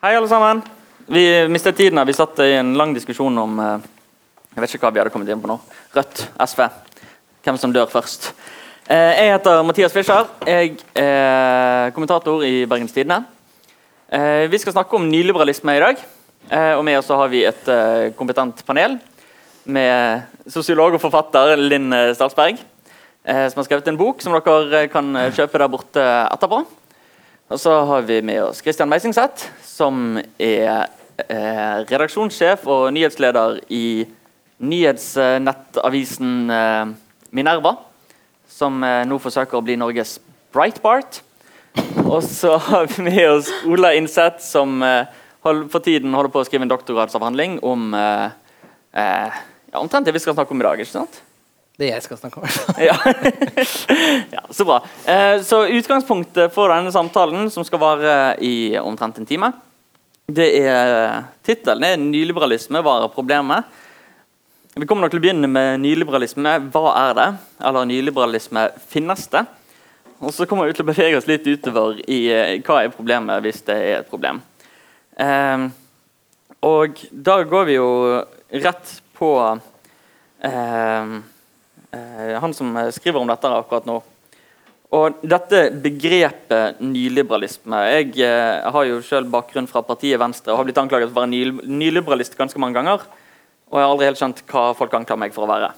Hei, alle sammen. Vi mistet tiden her. Vi satt i en lang diskusjon om eh, Jeg vet ikke hva vi hadde kommet inn på nå. Rødt, SV. Hvem som dør først. Eh, jeg heter Mathias Fischer. Jeg er kommentator i Bergens Tidende. Eh, vi skal snakke om nyliberalisme i dag. Eh, og med oss har vi et eh, kompetent panel med sosiolog og forfatter Linn Statsberg, eh, som har skrevet en bok som dere eh, kan eh, kjøpe der borte etterpå. Og så har vi med oss Christian Meisingseth, som er eh, redaksjonssjef og nyhetsleder i nyhetsnettavisen eh, Minerva, som eh, nå forsøker å bli Norges Breitbart. Og så har vi med oss Ola Innseth, som eh, hold, for tiden holder på å skrive en doktorgradsavhandling om eh, eh, ja, omtrent det vi skal snakke om i dag. ikke sant? Det jeg skal snakke om. ja. ja, Så bra. Eh, så Utgangspunktet for denne samtalen, som skal vare i omtrent en time, det er tittelen er 'Nyliberalisme hva er problemet?' Vi kommer nok til å begynne med nyliberalisme. Hva er det? Eller nyliberalisme finnes det? Og så kommer vi til å bevege oss litt utover i eh, hva er problemet hvis det er et problem. Eh, og da går vi jo rett på eh, han som skriver om dette akkurat nå. Og dette begrepet nyliberalisme Jeg eh, har jo selv bakgrunn fra partiet Venstre og har blitt anklaget for å være nyliberalist ganske mange ganger. Og jeg har aldri helt skjønt hva folk anklager meg for å være.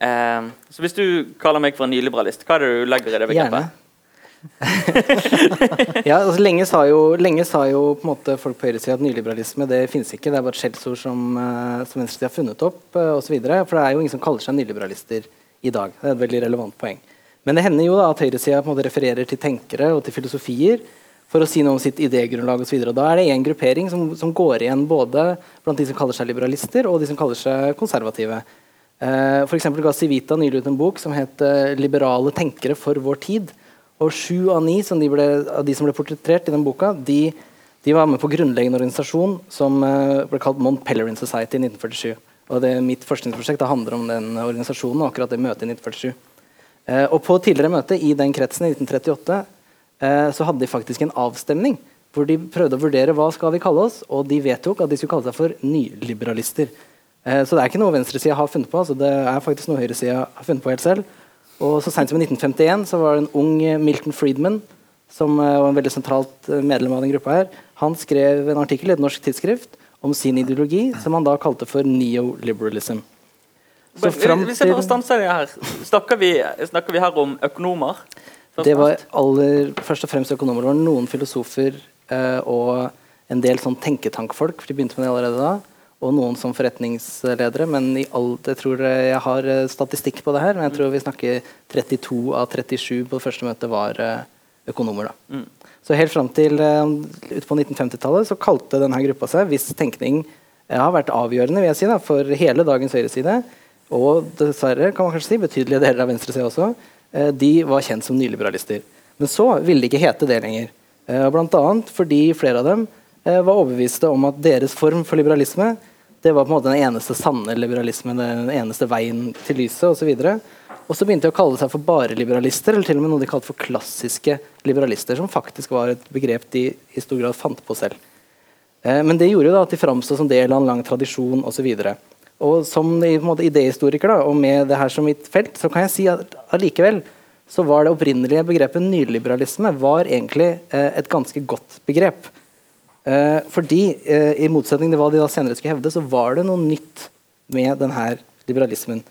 Eh, så hvis du kaller meg for en nyliberalist, hva er det du legger i det begrepet? ja, altså, lenge, sa jo, lenge sa jo på en måte folk på høyresida at nyliberalisme det finnes ikke. Det er bare et skjellsord som, uh, som venstresida har funnet opp. Så videre, for det er jo ingen som kaller seg nyliberalister i dag. Det er et veldig relevant poeng. Men det hender jo da at høyresida refererer til tenkere og til filosofier for å si noe om sitt idégrunnlag osv. Da er det en gruppering som, som, går igjen både blant de som kaller seg liberalister, og de som kaller seg konservative. Uh, F.eks. ga Civita nylig ut en bok som het 'Liberale tenkere for vår tid'. Og sju av ni ble, av de som ble portrettert i den boka, de, de var med på grunnleggende organisasjon som uh, ble kalt Mont Pelerin Society i 1947. Og det, Mitt forskningsprosjekt handler om den organisasjonen og akkurat det møtet i 1947. Uh, eh, og På tidligere møte i den kretsen i 1938 uh, eh, så hadde de faktisk en avstemning hvor de prøvde å vurdere hva skal vi kalle oss, og de vedtok at de skulle kalle seg for nyliberalister. så det er ikke noe venstresida har funnet på, altså det er faktisk noe høyresida har funnet på helt selv. Og så Sent som i 1951 så var det en ung Milton Friedman som eh, var en veldig sentralt eh, medlem av den gruppa. her. Han skrev en artikkel i et norsk tidsskrift om sin ideologi, som han da kalte for neoliberalism. Så det her, snakker vi, snakker vi her om økonomer? Det var aller, først og fremst økonomer. Det var noen filosofer eh, og en del sånn tenketankfolk. for de begynte med det allerede da og noen som forretningsledere. Men i alt, jeg tror jeg har eh, statistikk på det her, men jeg tror vi snakker 32 av 37 på det første møtet var eh, økonomer. da. Mm. Så helt fram til utpå ut på 1950-tallet så kalte denne gruppa seg Hvis tenkning har vært avgjørende vil jeg si da, for hele dagens høyreside, og dessverre kan man kanskje si betydelige deler av venstresida også, de var kjent som nyliberalister. Men så ville de ikke hete det lenger. Bl.a. fordi flere av dem var overbeviste om at deres form for liberalisme det var på en måte den eneste sanne liberalismen, den eneste veien til lyset osv. Og så begynte de å kalle seg for bare liberalister, eller til og med noe de kalte for klassiske liberalister, som faktisk var et begrep de i stor grad fant på selv. Eh, men det gjorde jo da at de framsto som del av en lang tradisjon osv. Og, og som idehistoriker da, og med det her som mitt felt, så kan jeg si at allikevel så var det opprinnelige begrepet nyliberalisme var egentlig eh, et ganske godt begrep. Eh, fordi, eh, i motsetning til hva de da senere skulle hevde, så var det noe nytt med denne liberalismen.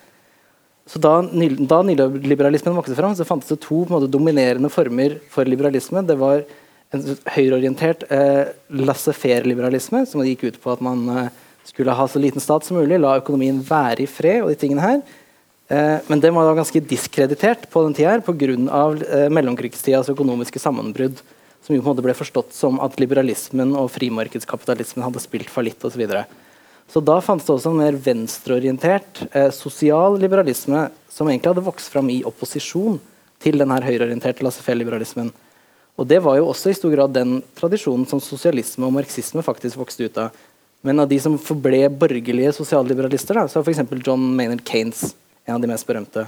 Så Da, da nyliberalismen vokste fram, så fantes det to måte, dominerende former for liberalisme. Det var en høyreorientert eh, laissez-faire-liberalisme, som gikk ut på at man eh, skulle ha så liten stat som mulig, la økonomien være i fred. og de tingene her. Eh, men den var da ganske diskreditert på den tida pga. Eh, mellomkrigstidas økonomiske sammenbrudd som jo på en måte ble forstått som at liberalismen og frimarkedskapitalismen hadde spilt fallitt osv. Så, så da fantes det også en mer venstreorientert eh, sosial liberalisme som egentlig hadde vokst fram i opposisjon til den høyreorienterte laissez-faire-liberalismen. Og Det var jo også i stor grad den tradisjonen som sosialisme og marxisme faktisk vokste ut av. Men av de som forble borgerlige sosialliberalister, da, så er f.eks. John Maynard Kanes en av de mest berømte.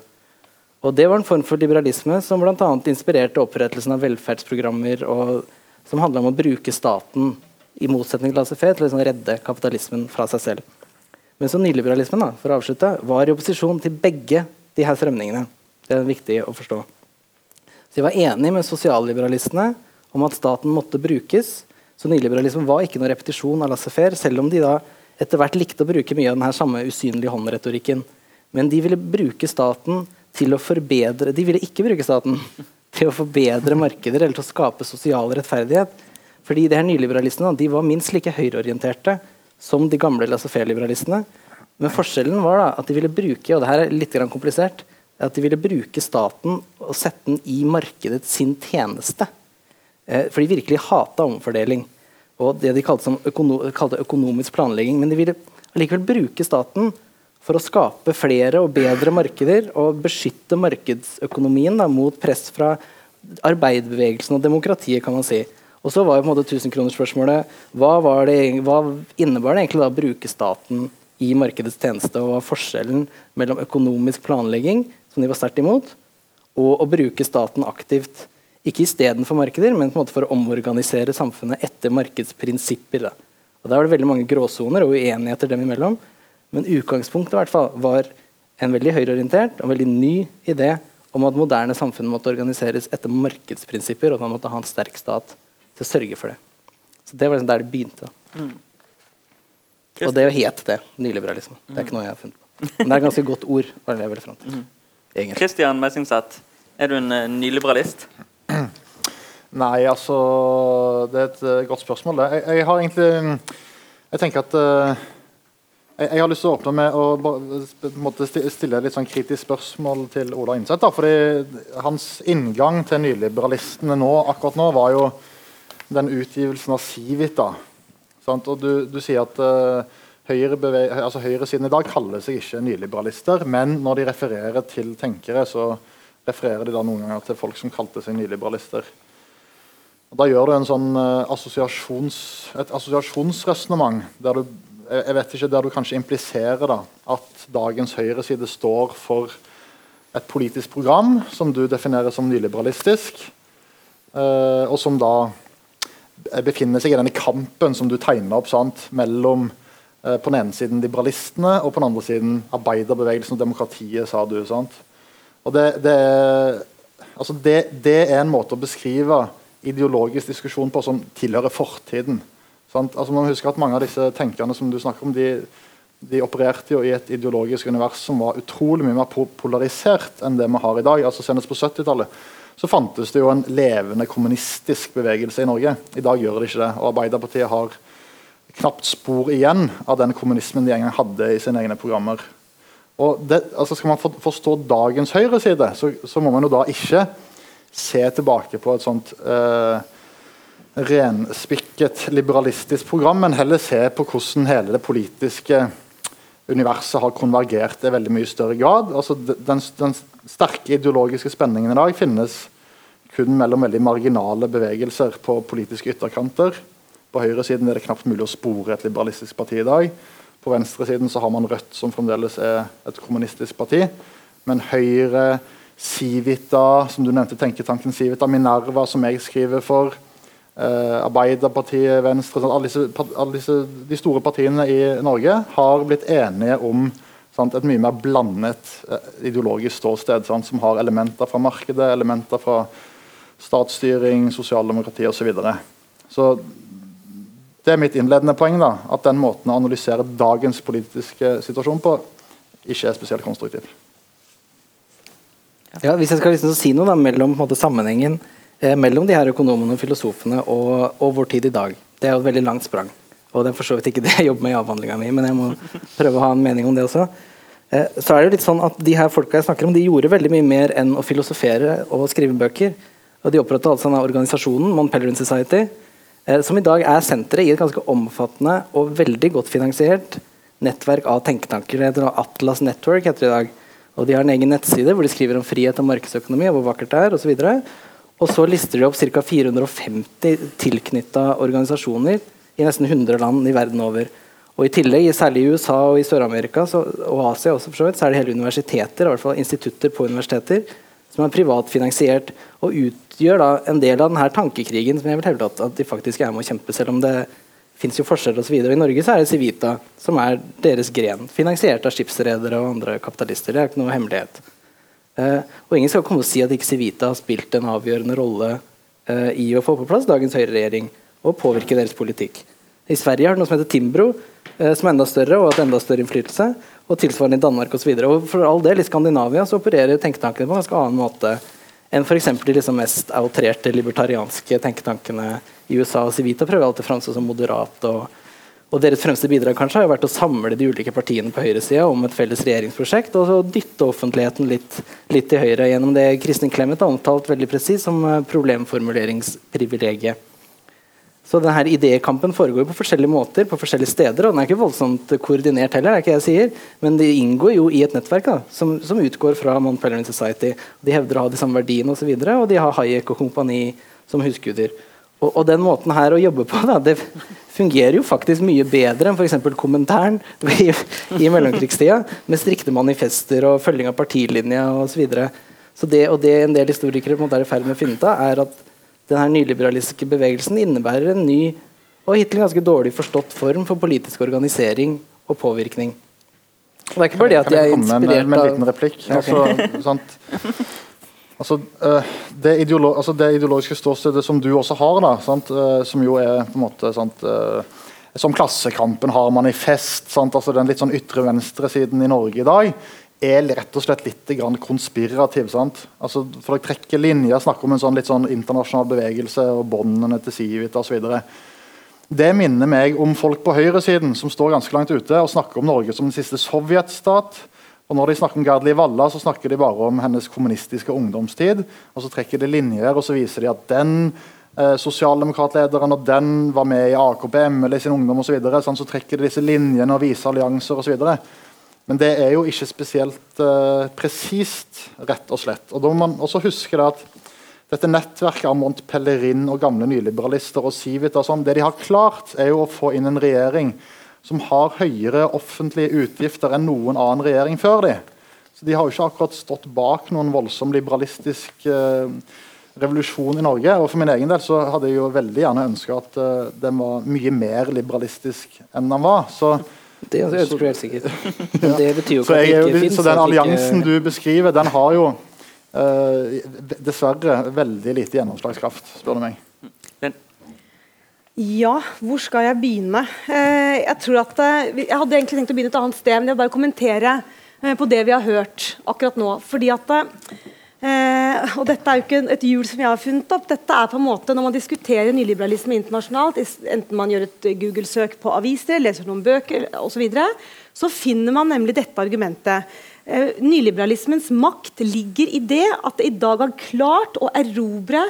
Og Det var en form for liberalisme som bl.a. inspirerte opprettelsen av velferdsprogrammer og som handla om å bruke staten i motsetning til laissez-faire, til å liksom redde kapitalismen fra seg selv. Men så nyliberalismen da, for å avslutte, var i opposisjon til begge de her strømningene. Det er viktig å forstå. Så De var enige med sosialliberalistene om at staten måtte brukes. Så nyliberalismen var ikke noen repetisjon av laissez-faire, selv om de da etter hvert likte å bruke mye av den samme usynlige hånd-retorikken. Men de ville bruke staten til å forbedre De ville ikke bruke staten til å forbedre markeder eller til å skape sosial rettferdighet. Fordi de her nyliberalistene de var minst like høyreorienterte som de gamle laissez-faire-liberalistene. Men forskjellen var da at de ville bruke og det her er litt komplisert, at de ville bruke staten og sette den i markedet sin tjeneste. Eh, for de virkelig hata omfordeling og det de kalte, økono kalte økonomisk planlegging. Men de ville likevel bruke staten for å skape flere og bedre markeder og beskytte markedsøkonomien da, mot press fra arbeiderbevegelsen og demokratiet. kan man si. Og så var jo på en måte tusenkronersspørsmålet hva, hva innebar det egentlig da å bruke staten i markedets tjeneste? Og hva var forskjellen mellom økonomisk planlegging, som de var sterkt imot, og å bruke staten aktivt ikke istedenfor markeder, men på en måte for å omorganisere samfunnet etter markedsprinsipper. Da. Og Der var det veldig mange gråsoner og uenigheter dem imellom. Men utgangspunktet i hvert fall var en veldig høyreorientert og veldig ny idé om at moderne samfunn måtte organiseres etter markedsprinsipper, og at man måtte ha en sterk stat til å sørge for det. Så Det var liksom der det begynte. Mm. Og det het det, nyliberalisme. Det er ikke noe jeg har funnet på. Men det er et ganske godt ord. var det jeg ville frem til. Kristian Messingseth, er du en uh, nyliberalist? Nei, altså Det er et uh, godt spørsmål. Jeg, jeg, har egentlig Jeg tenker at uh, jeg, har lyst til å åpne med å stille litt sånn kritisk spørsmål til Ola Innseth. Fordi Hans inngang til nyliberalistene nå, akkurat nå var jo den utgivelsen av Civita. Sant? Og du, du, sier at uh, høyre altså høyresiden i dag kaller seg ikke nyliberalister, men når de refererer til tenkere, så refererer de da noen ganger til folk som kalte seg nyliberalister. Og da gjør du en sånn uh, assosiasjons, et assosiasjonsresonnement der du jeg vet ikke, der du kanskje impliserer da, at dagens høyreside står for et politisk program som du definerer som nyliberalistisk, uh, og som da befinner seg i denne kampen som du tegner opp sant, mellom uh, på den ene siden liberalistene og på den andre siden arbeiderbevegelsen og demokratiet, sa du. sant? Og det, det, altså det, det, er en måte å beskrive ideologisk diskusjon på som tilhører fortiden. Altså man må huske at Mange av disse tenkerne som du snakker om, de, de, opererte jo i et ideologisk univers som var utrolig mye mer polarisert enn det vi har i dag. altså Senest på 70-tallet så fantes det jo en levende kommunistisk bevegelse i Norge. I dag gjør det ikke det. og Arbeiderpartiet har knapt spor igjen av den kommunismen de en gang hadde i sine egne programmer. Og det, altså Skal man forstå dagens høyreside, så, så må man jo da ikke se tilbake på et sånt eh, renspikket liberalistisk program, men heller se på hvordan hele det politiske universet har konvergert i veldig mye større grad. Altså den, den sterke ideologiske spenningen i dag finnes kun mellom veldig marginale bevegelser på politiske ytterkanter. På høyresiden er det knapt mulig å spore et liberalistisk parti i dag. På venstresiden så har man Rødt, som fremdeles er et kommunistisk parti. Men Høyre, Civita, som du nevnte, tenketanken Civita, Minerva, som jeg skriver for, Arbeiderpartiet, Venstre alle, disse, alle disse, De store partiene i Norge har blitt enige om sant, et mye mer blandet eh, ideologisk ståsted, sant, som har elementer fra markedet, elementer fra statsstyring, sosialdemokrati osv. Så, videre. så det er mitt innledende poeng. da, At den måten å analysere dagens politiske situasjon på ikke er spesielt konstruktiv. Ja, hvis jeg skal liksom si noe da, mellom måte, sammenhengen eh, mellom de her økonomene og filosofene og, og, vår tid i dag Det er jo et veldig langt sprang. Og det er for så vidt ikke det jeg jobber med i avhandlinga mi, men jeg må prøve å ha en mening om det også. Eh, så er det jo litt sånn at De her folka jeg snakker om, de gjorde veldig mye mer enn å filosofere og skrive bøker. Og De oppretta altså denne organisasjonen, Mont Pellerin Society, Eh, som i dag er senteret i et ganske omfattende og veldig godt finansiert nettverk av tenketanker. Det heter Atlas Network heter det i dag. Og De har en egen nettside hvor de skriver om frihet og markedsøkonomi og hvor vakkert det er. Og så lister de opp ca. 450 tilknytta organisasjoner i nesten 100 land i verden over. Og I tillegg, særlig i USA og i Sør-Amerika og Asia også for så vidt, så er det hele universiteter, i hvert fall institutter på universiteter som er privatfinansiert og utgjør da en del av denne tankekrigen som jeg vil hevde at, at, de faktisk er med å kjempe, selv om det fins forskjeller osv. I Norge så er det Civita som er deres gren, finansiert av skipsredere og andre kapitalister. Det er ikke noe hemmelighet. Uh, og ingen skal komme og si at ikke Civita har spilt en avgjørende rolle uh, i å få på plass dagens høyreregjering og påvirke deres politikk. I Sverige har det noe som heter Timbro, uh, som er enda større og har hatt enda større innflytelse. Og tilsvarende i Danmark osv. For all del, i Skandinavia så opererer tenketankene på en ganske annen måte enn f.eks. de liksom mest outrerte libertarianske tenketankene i USA. og Civita prøver alltid å framstå som moderat. og og Deres fremste bidrag kanskje har vært å samle de ulike partiene på høyresida om et felles regjeringsprosjekt, og så dytte offentligheten litt, litt til høyre gjennom det Kristin Clemet har omtalt veldig presis som eh, problemformuleringsprivilegiet. Så denne Idékampen foregår på forskjellige måter på forskjellige steder. og Den er ikke voldsomt koordinert heller, det er ikke jeg sier, men de inngår jo i et nettverk da, som, som, utgår fra Mount Pellering Society. De hevder å ha de samme verdiene osv., og, så og de har Hayek og kompani som husguder. Og, og, den måten her å jobbe på da, det fungerer jo faktisk mye bedre enn f.eks. kommentaren i, i mellomkrigstida, med strikte manifester og følging av partilinja osv. Så, videre. så det, og det en del historikere på en måte er i ferd med å finne ut av, er at denne nyliberalistiske bevegelsen innebærer en ny og hittil ganske dårlig forstått form for politisk organisering og påvirkning. Og det er ikke bare det at jeg er inspirert av Med, med en liten replikk. Altså, altså, uh, det, ideolo altså, det, ideologiske ståstedet som du også har, da, uh, som jo er på en måte sant, uh, Som Klassekampen har manifest, sant, altså den litt sånn ytre venstresiden i Norge i dag, er rett og slett litt konspirativ. sant? Altså, for å trekke linjer, snakke om en sånn litt sånn internasjonal bevegelse og båndene til Civita osv. Det minner meg om folk på høyresiden som står ganske langt ute og snakker om Norge som den siste sovjetstat. Og når de snakker om Gerd Liv Valla, så snakker de bare om hennes kommunistiske ungdomstid. Og så trekker de linjer og så viser de at den eh, sosialdemokratlederen og den var med i AKP, ML i sin ungdom osv. Så, videre, sånn, så trekker de disse linjene og viser allianser osv. Men det er jo ikke spesielt eh, presist, rett og slett. Og da må man også huske at dette nettverket av Mont Pellerin og gamle nyliberalister og Civita og sånn, det de har klart, er jo å få inn en regjering som har høyere offentlige utgifter enn noen annen regjering før de. Så De har jo ikke akkurat stått bak noen voldsom liberalistisk eh, revolusjon i Norge. og For min egen del så hadde jeg jo veldig gjerne ønska at uh, den var mye mer liberalistisk enn den var. så det ønsker du helt sikkert. Men det betyr jo ikke at det ikke fins. Så den alliansen du beskriver, den har jo uh, dessverre veldig lite gjennomslagskraft, spør du meg. Ja, hvor skal jeg begynne? Uh, jeg tror at uh, jeg hadde egentlig tenkt å begynne et annet sted, men jeg vil bare kommentere på det vi har hørt akkurat nå. fordi at Eh, og Dette er jo ikke et hjul som jeg har funnet opp. dette er på en måte Når man diskuterer nyliberalisme internasjonalt, enten man gjør et Google-søk på aviser, leser noen bøker osv., så, videre, så finner man nemlig dette argumentet. Eh, nyliberalismens makt ligger i det at det i dag har klart å erobre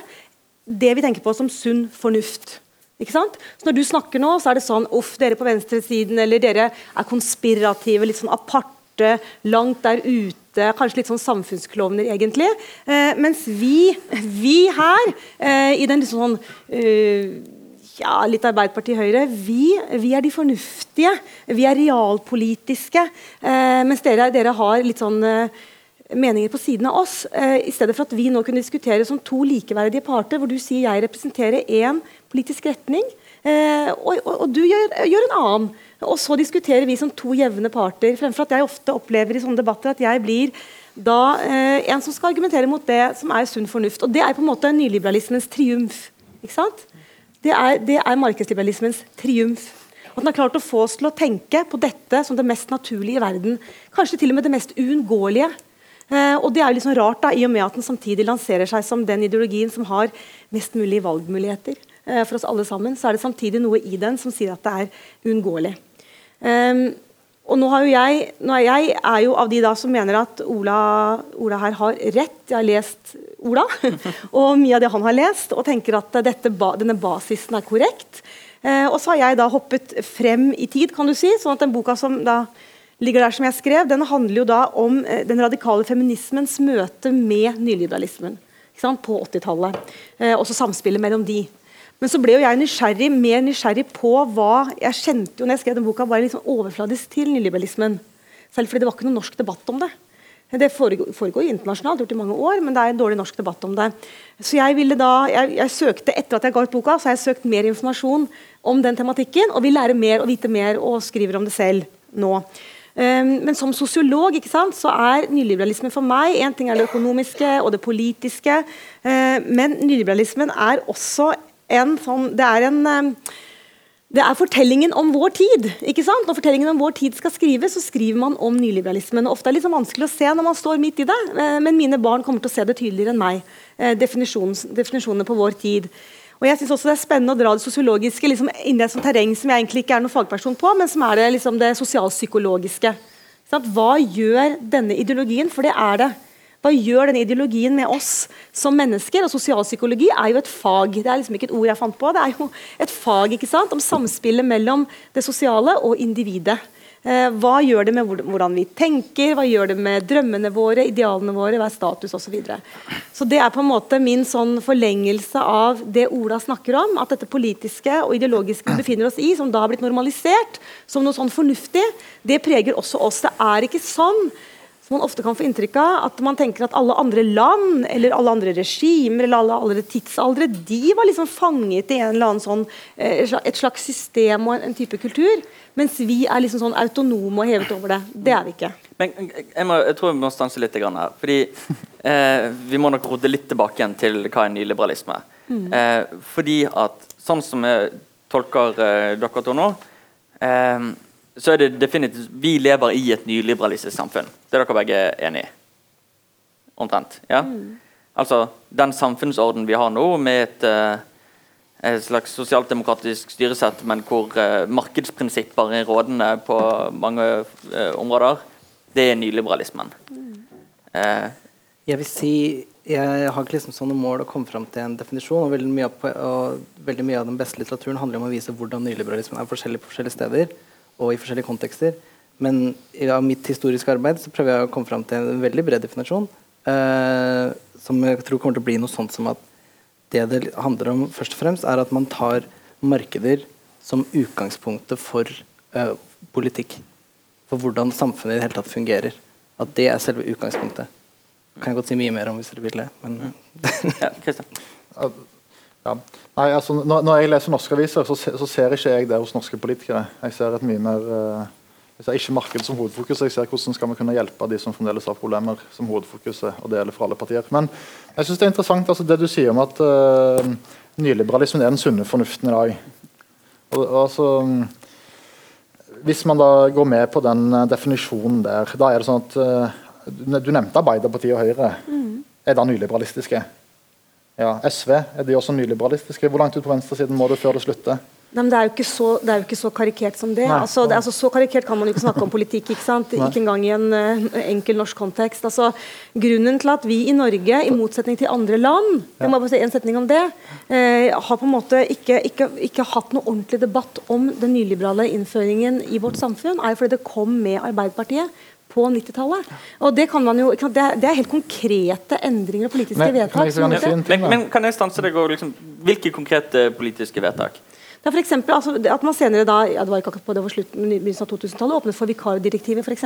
det vi tenker på som sunn fornuft. Ikke sant? Så Når du snakker nå, så er det sånn Uff, dere på venstresiden, eller dere er konspirative, litt sånn aparte, langt der ute kanskje litt sånn samfunnsklovner, egentlig. Eh, mens vi, vi her, eh, i den liksom sånn eh, ja, litt Arbeiderpartiet Høyre, vi, vi, er de fornuftige. Vi er realpolitiske. Eh, mens dere, dere, har litt sånn eh, meninger på siden av oss. Eh, I stedet for at vi nå kunne diskutere som to likeverdige parter, hvor du sier jeg representerer én politisk retning, og, og, og, du gjør, gjør en annen. Og så diskuterer vi som to jevne parter, fremfor at jeg ofte opplever i sånne debatter at jeg blir da eh, en som skal argumentere mot det som er sunn fornuft. Og det er på en måte nyliberalismens triumf. ikke sant? Det er, det er markedsliberalismens triumf. At den har klart å få oss til å tenke på dette som det mest naturlige i verden. Kanskje til og med det mest uunngåelige. Eh, og det er jo sånn rart, da, i og med at den samtidig lanserer seg som den ideologien som har mest mulig valgmuligheter. Eh, for oss alle sammen, så er det samtidig noe i den som sier at det er uunngåelig. Um, og nå, har jo jeg, nå er jeg er jo av de da som mener at Ola, Ola her har rett. Jeg har lest Ola og mye av det han har lest, og tenker at dette, denne basisen er korrekt. Eh, og så har jeg da hoppet frem i tid, kan du si. sånn at den boka som da ligger der som jeg skrev, den handler jo da om eh, den radikale feminismens møte med nyliberalismen på 80-tallet. Eh, også samspillet mellom de. Men så ble jo jeg nysgjerrig, mer nysgjerrig på hva Jeg kjente jo når jeg skrev den boka, var jeg litt sånn overfladisk til nyliberalismen. Selv fordi det var ikke noen norsk debatt om det. Det foregår, foregår internasjonalt, gjort i mange år, men det er en dårlig norsk debatt om det. Så jeg ville da, jeg, jeg søkte, Etter at jeg ga ut boka, så har jeg søkt mer informasjon om den tematikken, og vil lære mer og vite mer og skriver om det selv nå. Um, men som sosiolog ikke sant, så er nyliberalismen for meg En ting er det økonomiske og det politiske, uh, men nyliberalismen er også en sånn Det er en um, det er fortellingen om vår tid. ikke sant? Når fortellingen om vår tid skal skrives, så skriver man om nyliberalismen. Ofte er det sånn vanskelig å se når man står midt i det, uh, men mine barn kommer til å se det tydeligere enn meg. Uh, definisjonene på vår tid. Og jeg synes også Det er spennende å dra det sosiologiske liksom, inn i et terreng som jeg egentlig ikke er noen fagperson på, men som er det, liksom, det sosialpsykologiske. Hva gjør denne ideologien? For det er det. Hva gjør denne ideologien med oss som mennesker? Og Sosialpsykologi er jo et fag. Det er liksom ikke et ord jeg fant på. Det er jo et fag ikke sant? om samspillet mellom det sosiale og individet. Eh, hva gjør det med hvordan vi tenker, hva gjør det med drømmene våre, idealene våre, hva er status osv. Så, videre. så det er på en måte min sånn forlengelse av det Ola snakker om. At dette politiske og ideologiske vi befinner oss i, som da har blitt normalisert som noe sånn fornuftig, det preger også oss. Det er ikke sånn man ofte kan få inntrykk av, at man tenker at alle andre land eller alle andre regimer eller alle andre tidsaldre de var liksom fanget i en eller annen sånn, eh, et slags system og en, type kultur. Mens vi er liksom sånn autonome og hevet over det. Det er vi ikke. Men jeg, må, jeg tror vi må stanse litt her. fordi eh, Vi må nok rote litt tilbake igjen til hva er nyliberalisme. Mm. Eh, fordi at sånn som jeg tolker eh, dere to nå eh, så er det definitivt Vi lever i et nyliberalistisk samfunn. Det er dere begge enig i? Omtrent? Ja? Mm. Altså, den samfunnsorden vi har nå, med et, uh, et slags sosialdemokratisk styresett, men hvor uh, markedsprinsipper er rådende på mange uh, områder, det er nyliberalismen. Mm. jeg vil si jeg har ikke liksom sånne mål å komme fram til en definisjon. og veldig, mye av, og veldig mye av den beste litteraturen handler om å vise hvordan nyliberalismen er forskjellig på forskjellige steder og i forskjellige kontekster. Men i mitt historiske arbeid så prøver jeg å komme fram til en veldig bred definisjon. Eh, som jeg tror kommer til å bli noe sånt som at det det handler om, først og fremst, er at man tar markeder som utgangspunktet for eh, politikk. For hvordan samfunnet i det hele tatt fungerer. At det er selve utgangspunktet. Kan jeg godt si mye mer om hvis dere vil det. Men ja, ja. Nei, altså, når, når, jeg leser norske aviser, så, så, ser ikke jeg det hos norske politikere. Jeg ser et mye mer uh, jeg ser ikke marked som hovedfokus. Jeg ser hvordan skal vi kunne hjelpe de som fremdeles har problemer, som hovedfokuset, og det gjelder for alle partier. Men jeg synes det er interessant altså, det du sier om at uh, nyliberalismen er den sunne fornuften i dag. Og, og, altså, hvis man da går med på den uh, definisjonen der, da er det sånn at uh, Du nevnte Arbeiderpartiet og Høyre. Mm. Er da nyliberalistiske? Ja, SV er de også nyliberalistiske. Hvor langt ut på venstresiden må du før det slutter? Nei, det, er så, det, er jo ikke så, karikert som det. Altså, det altså, så karikert kan man jo ikke snakke om politikk. Ikke sant? Ikke engang i en uh, enkel norsk kontekst. Altså, grunnen til at vi i Norge, i motsetning til andre land, jeg må bare si en setning om det, uh, har på en måte ikke, ikke, ikke, hatt noe ordentlig debatt om den nyliberale innføringen i vårt samfunn, er fordi det kom med Arbeiderpartiet på 90-tallet. Og det, kan man jo, det, er, helt konkrete endringer og politiske men, vedtak. Kan jeg, men, men, kan jeg stanse deg og liksom, Hvilke konkrete politiske vedtak? Det er for eksempel, altså, at man senere da, ja, det var ikke akkurat på det var slutten av 2000-tallet, åpnet for vikardirektivet f.eks.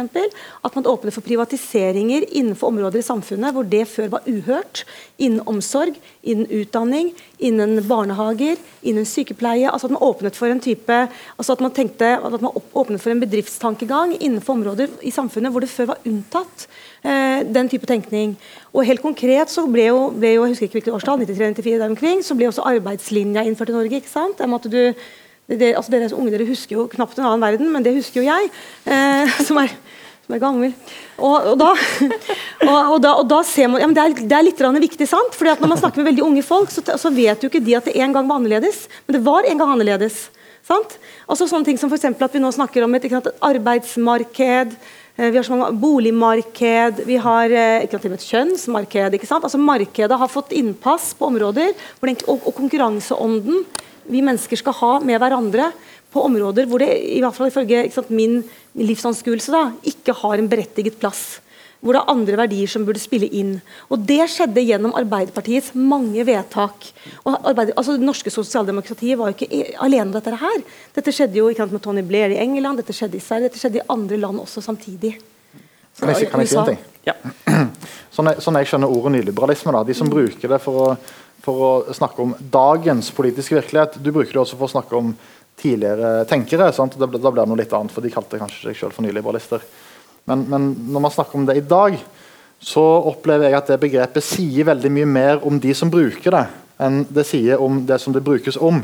At man åpnet for privatiseringer innenfor områder i samfunnet hvor det før var uhørt. Innen omsorg, innen utdanning, innen barnehager, innen sykepleie. altså At man åpnet for en type, altså at man tenkte, at man åpnet for en bedriftstankegang innenfor områder i samfunnet hvor det før var unntatt den type tenkning. Og helt konkret så ble jo, ble jo jeg husker ikke hvilket årstall, 93-94 der omkring, så ble også arbeidslinja innført i Norge. ikke sant? Du, det, altså dere unge dere husker jo knapt en annen verden, men det husker jo jeg. Eh, som er er gammel. Og, og, da, og, og, da, og da, ser man ja, det, er, det er litt viktig, sant? Fordi at Når man snakker med veldig unge folk, så, så, vet jo ikke de at det en gang var annerledes. Men det var en gang annerledes. Sant? Altså sånne ting som for at Vi nå snakker om et, arbeidsmarked, Eh, vi har så mange boligmarked, vi har eh, ikke til et kjønnsmarked. ikke sant? Altså Markedet har fått innpass på områder den, og, og konkurranseånden vi mennesker skal ha med hverandre på områder hvor det i hvert fall ifølge sant, min livsanskuelse da, ikke har en berettiget plass hvor det er andre verdier som burde spille inn. Og Det skjedde gjennom Arbeiderpartiets mange vedtak. Og altså, Det norske sosialdemokratiet var jo ikke e- alene om dette her. Dette skjedde jo sant, med Tony Blair i England, dette skjedde i Sverige, dette skjedde i andre land også samtidig. Kan jeg, kan jeg si en ting? Ja. Sånn jeg, sånn jeg skjønner ordet nyliberalisme, da, de som bruker det for å, for å snakke om dagens politiske virkelighet Du bruker det også for å snakke om tidligere tenkere. Sant? Da, da blir det noe litt annet, for de kalte kanskje seg selv for nyliberalister. Men, men når man snakker om det i dag, så opplever jeg at det begrepet sier veldig mye mer om de som bruker det, enn det sier om det som det brukes om.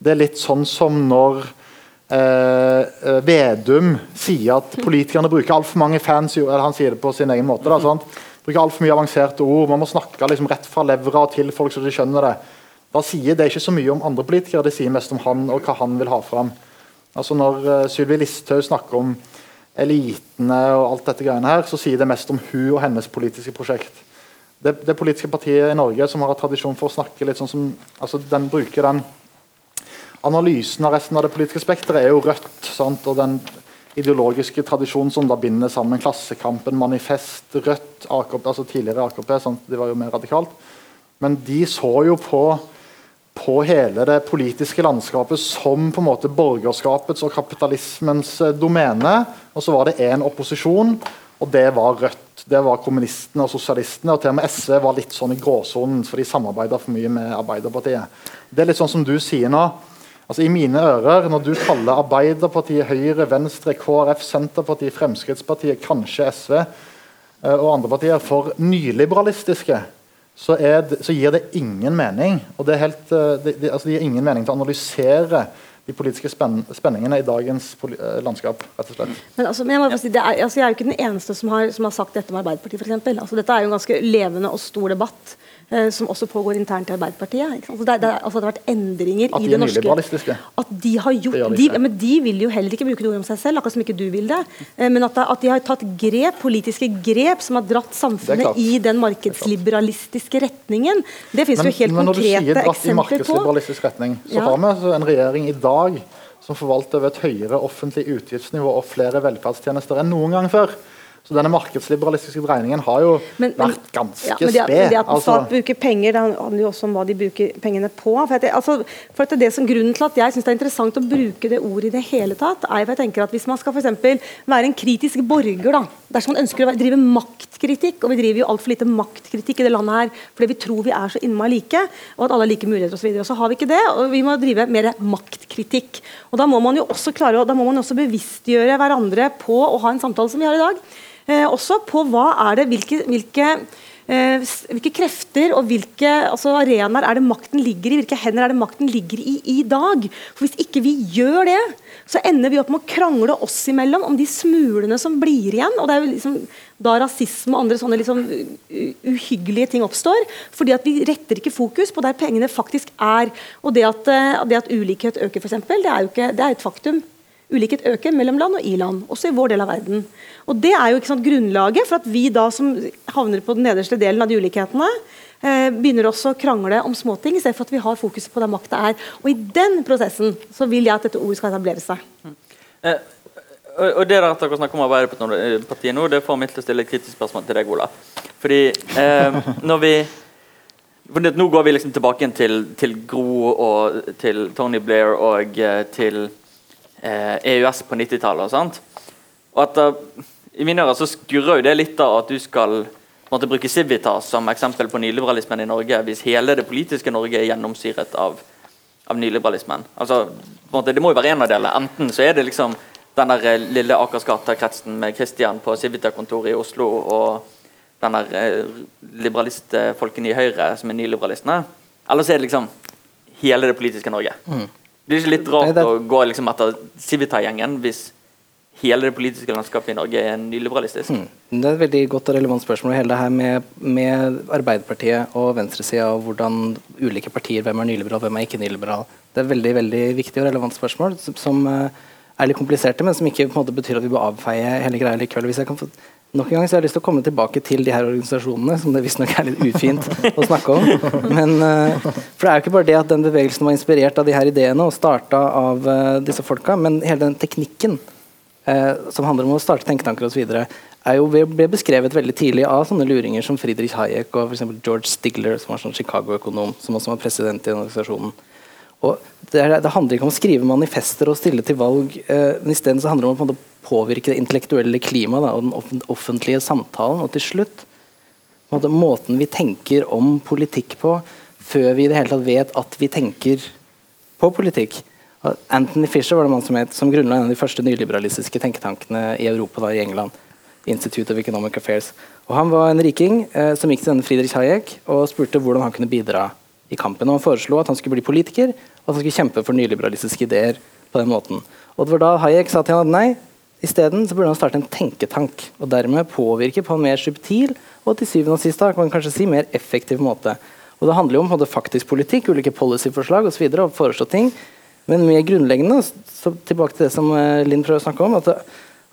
Det er litt sånn som når eh, eh, Vedum sier at politikerne bruker altfor mange fancy eller Han sier det på sin egen måte. Da, sant? Bruker altfor mye avanserte ord. Man må snakke liksom rett fra levra til folk så de skjønner det. Da sier det ikke så mye om andre politikere, det sier mest om han og hva han vil ha fram. Altså Når uh, Sylvi Listhaug snakker om elitene og alt dette greiene her, så sier det mest om hun og hennes politiske prosjekt. Det, det politiske partiet i Norge som har tradisjon for å snakke litt sånn som altså Den bruker den analysen av resten av det politiske spekteret er jo Rødt. Sant? Og den ideologiske tradisjonen som da binder sammen Klassekampen, Manifest, Rødt, AKP, altså tidligere AKP. Sant? De var jo mer radikalt. Men de så jo på, på hele det politiske landskapet som på en måte borgerskapets og kapitalismens eh, domene. Og så var det én opposisjon, og det var Rødt. Det var kommunistene og sosialistene. Og til og med SV var litt sånn i gråsonen, for de samarbeida for mye med Arbeiderpartiet. Det er litt sånn som du sier nå. Altså I mine ører, når du kaller Arbeiderpartiet, Høyre, Venstre, KrF, Senterpartiet, Fremskrittspartiet, kanskje SV eh, og andre partier for nyliberalistiske, så, er det, så gir det ingen mening. Og det, er helt, eh, det, det, altså det gir ingen mening til å analysere de politiske spen spenningene i dagens poli, eh, landskap. rett og slett. Men, altså, men jeg, må bare si, det er, altså, jeg er jo ikke den eneste som har, som har sagt dette om Arbeiderpartiet. For eksempel. altså, dette er jo en ganske levende og stor debatt. Eh, som også pågår internt i Arbeiderpartiet. Ikke sant? Så det, det, altså, det har vært endringer i de det norske. At de har gjort de de, ja, men de vil jo heller ikke bruke det ordet om seg selv, akkurat som ikke du vil det. Eh, men at, at de har tatt grep, politiske grep som har dratt samfunnet i den markedsliberalistiske retningen. Det finnes jo helt men når du sier dratt i markedsliberalistisk retning, så Ja. har vi altså en regjering i dag som forvalter over et høyere offentlig utgiftsnivå og flere velferdstjenester enn noen gang før. Så denne markedsliberalistiske dreiningen har jo Men- vært ganske ja, men det, sped. men det at altså. stat bruker penger, det handler jo også om hva de bruker pengene på. For at det, altså, for at det, er det som Grunnen til at jeg syns det er interessant å bruke det ordet i det hele tatt, er for jeg tenker at hvis man skal eksempel være en kritisk borger, da, dersom man ønsker å drive maktkritikk, og vi driver jo altfor lite maktkritikk i det landet her fordi vi tror vi er så innmari like, og at alle har like muligheter osv., så, videre, så har vi ikke det. og Vi må drive mer maktkritikk. Og Da må man jo også klare, da må man også bevisstgjøre hverandre på å ha en samtale som vi har i dag. Eh, også på hva er det, hvilke, hvilke, hvilke krefter og hvilke altså arenaer er det makten ligger i, hvilke hender er det makten ligger i i dag. For Hvis ikke vi gjør det, så ender vi opp med å krangle oss imellom om de smulene som blir igjen. og det er jo liksom da rasisme og andre sånne liksom uhyggelige ting oppstår. fordi at vi retter ikke fokus på der pengene faktisk er. Og det at, eh, det at ulikhet øker, eksempel, det er jo ikke, det er et faktum. Ulikhet øker mellom land og i land, også i vår del av verden. Og Det er jo ikke sant, grunnlaget for at vi da som havner på den nederste delen av de ulikhetene, eh, begynner også å krangle om småting, i stedet for at vi har fokuset på der makta er. Og I den prosessen så vil jeg at dette ordet skal etablere seg. Eh, og og det dere snakker om Arbeiderpartiet nå, det får meg til å stille et kritisk spørsmål til deg, Ola. Fordi eh, når vi for Nå går vi liksom tilbake til, til Gro og til Tony Blair og eh, til EØS på 90-tallet. og at da, I mine ører så skurrer jo det litt av at du skal måtte bruke Civitas som eksempel på nyliberalismen i Norge, hvis hele det politiske Norge er gjennomsyret av, av nyliberalismen. Altså, måte, det må jo være en av delene. Enten så er det liksom den der eh, lille Akersgata-kretsen med Christian på Civita-kontoret i Oslo og den der eh, liberalistfolkene i Høyre som er nyliberalistene. Eller så er det liksom hele det politiske Norge. Det er ikke litt rart Nei, det å gå liksom etter Civita-gjengen hvis hele det politiske landskapet i Norge er nyliberalistisk. Det er et veldig godt og relevant spørsmål. Hele det her med, med Arbeiderpartiet og venstresida og hvordan ulike partier, hvem er nyliberal, hvem er ikke nyliberal. Det er veldig veldig viktig og relevant spørsmål som, som eh, er litt kompliserte, men som ikke på en måte betyr at vi bør avfeie hele greia likevel. Hvis jeg kan få Nok en gang så har jeg lyst til å komme tilbake til de her organisasjonene, som det visstnok er litt ufint å snakke om. Men, eh, for det er jo ikke bare det at den bevegelsen var inspirert av de her ideene og starta av eh, disse folka, men hele den teknikken eh, som handler om å starte tenketanker osv., er jo ble beskrevet veldig tidlig av sånne luringer som Friedrich Hayek og eksempel George Stigler, som var sånn Chicago-økonom, som også var president i organisasjonen. Og det, det handler ikke om å skrive manifester og stille til valg, eh, men så handler det om å påvirke det intellektuelle klimaet og den offentlige samtalen. Og til slutt måte, måten vi tenker om politikk på, før vi i det hele tatt vet at vi tenker på politikk. Anthony Fisher var det man som, het, som grunnla en av de første nyliberalistiske tenketankene i Europa, da, i England. Institute of Economic Affairs. Og Han var en riking eh, som gikk til denne Friedrich Hayek og spurte hvordan han kunne bidra i kampen. Og Han foreslo at han skulle bli politiker og at han skulle kjempe for nyliberalistiske ideer. på den måten. Og Det var da Hayek sa til han at nei, isteden burde han starte en tenketank. Og dermed påvirke på en mer subtil og til syvende og sist kan man kanskje si mer effektiv måte. Og Det handler jo om faktisk politikk, ulike policyforslag osv. Og, så og foreslå ting. Men mer grunnleggende, så tilbake til det som eh, Linn prøver å snakke om, at det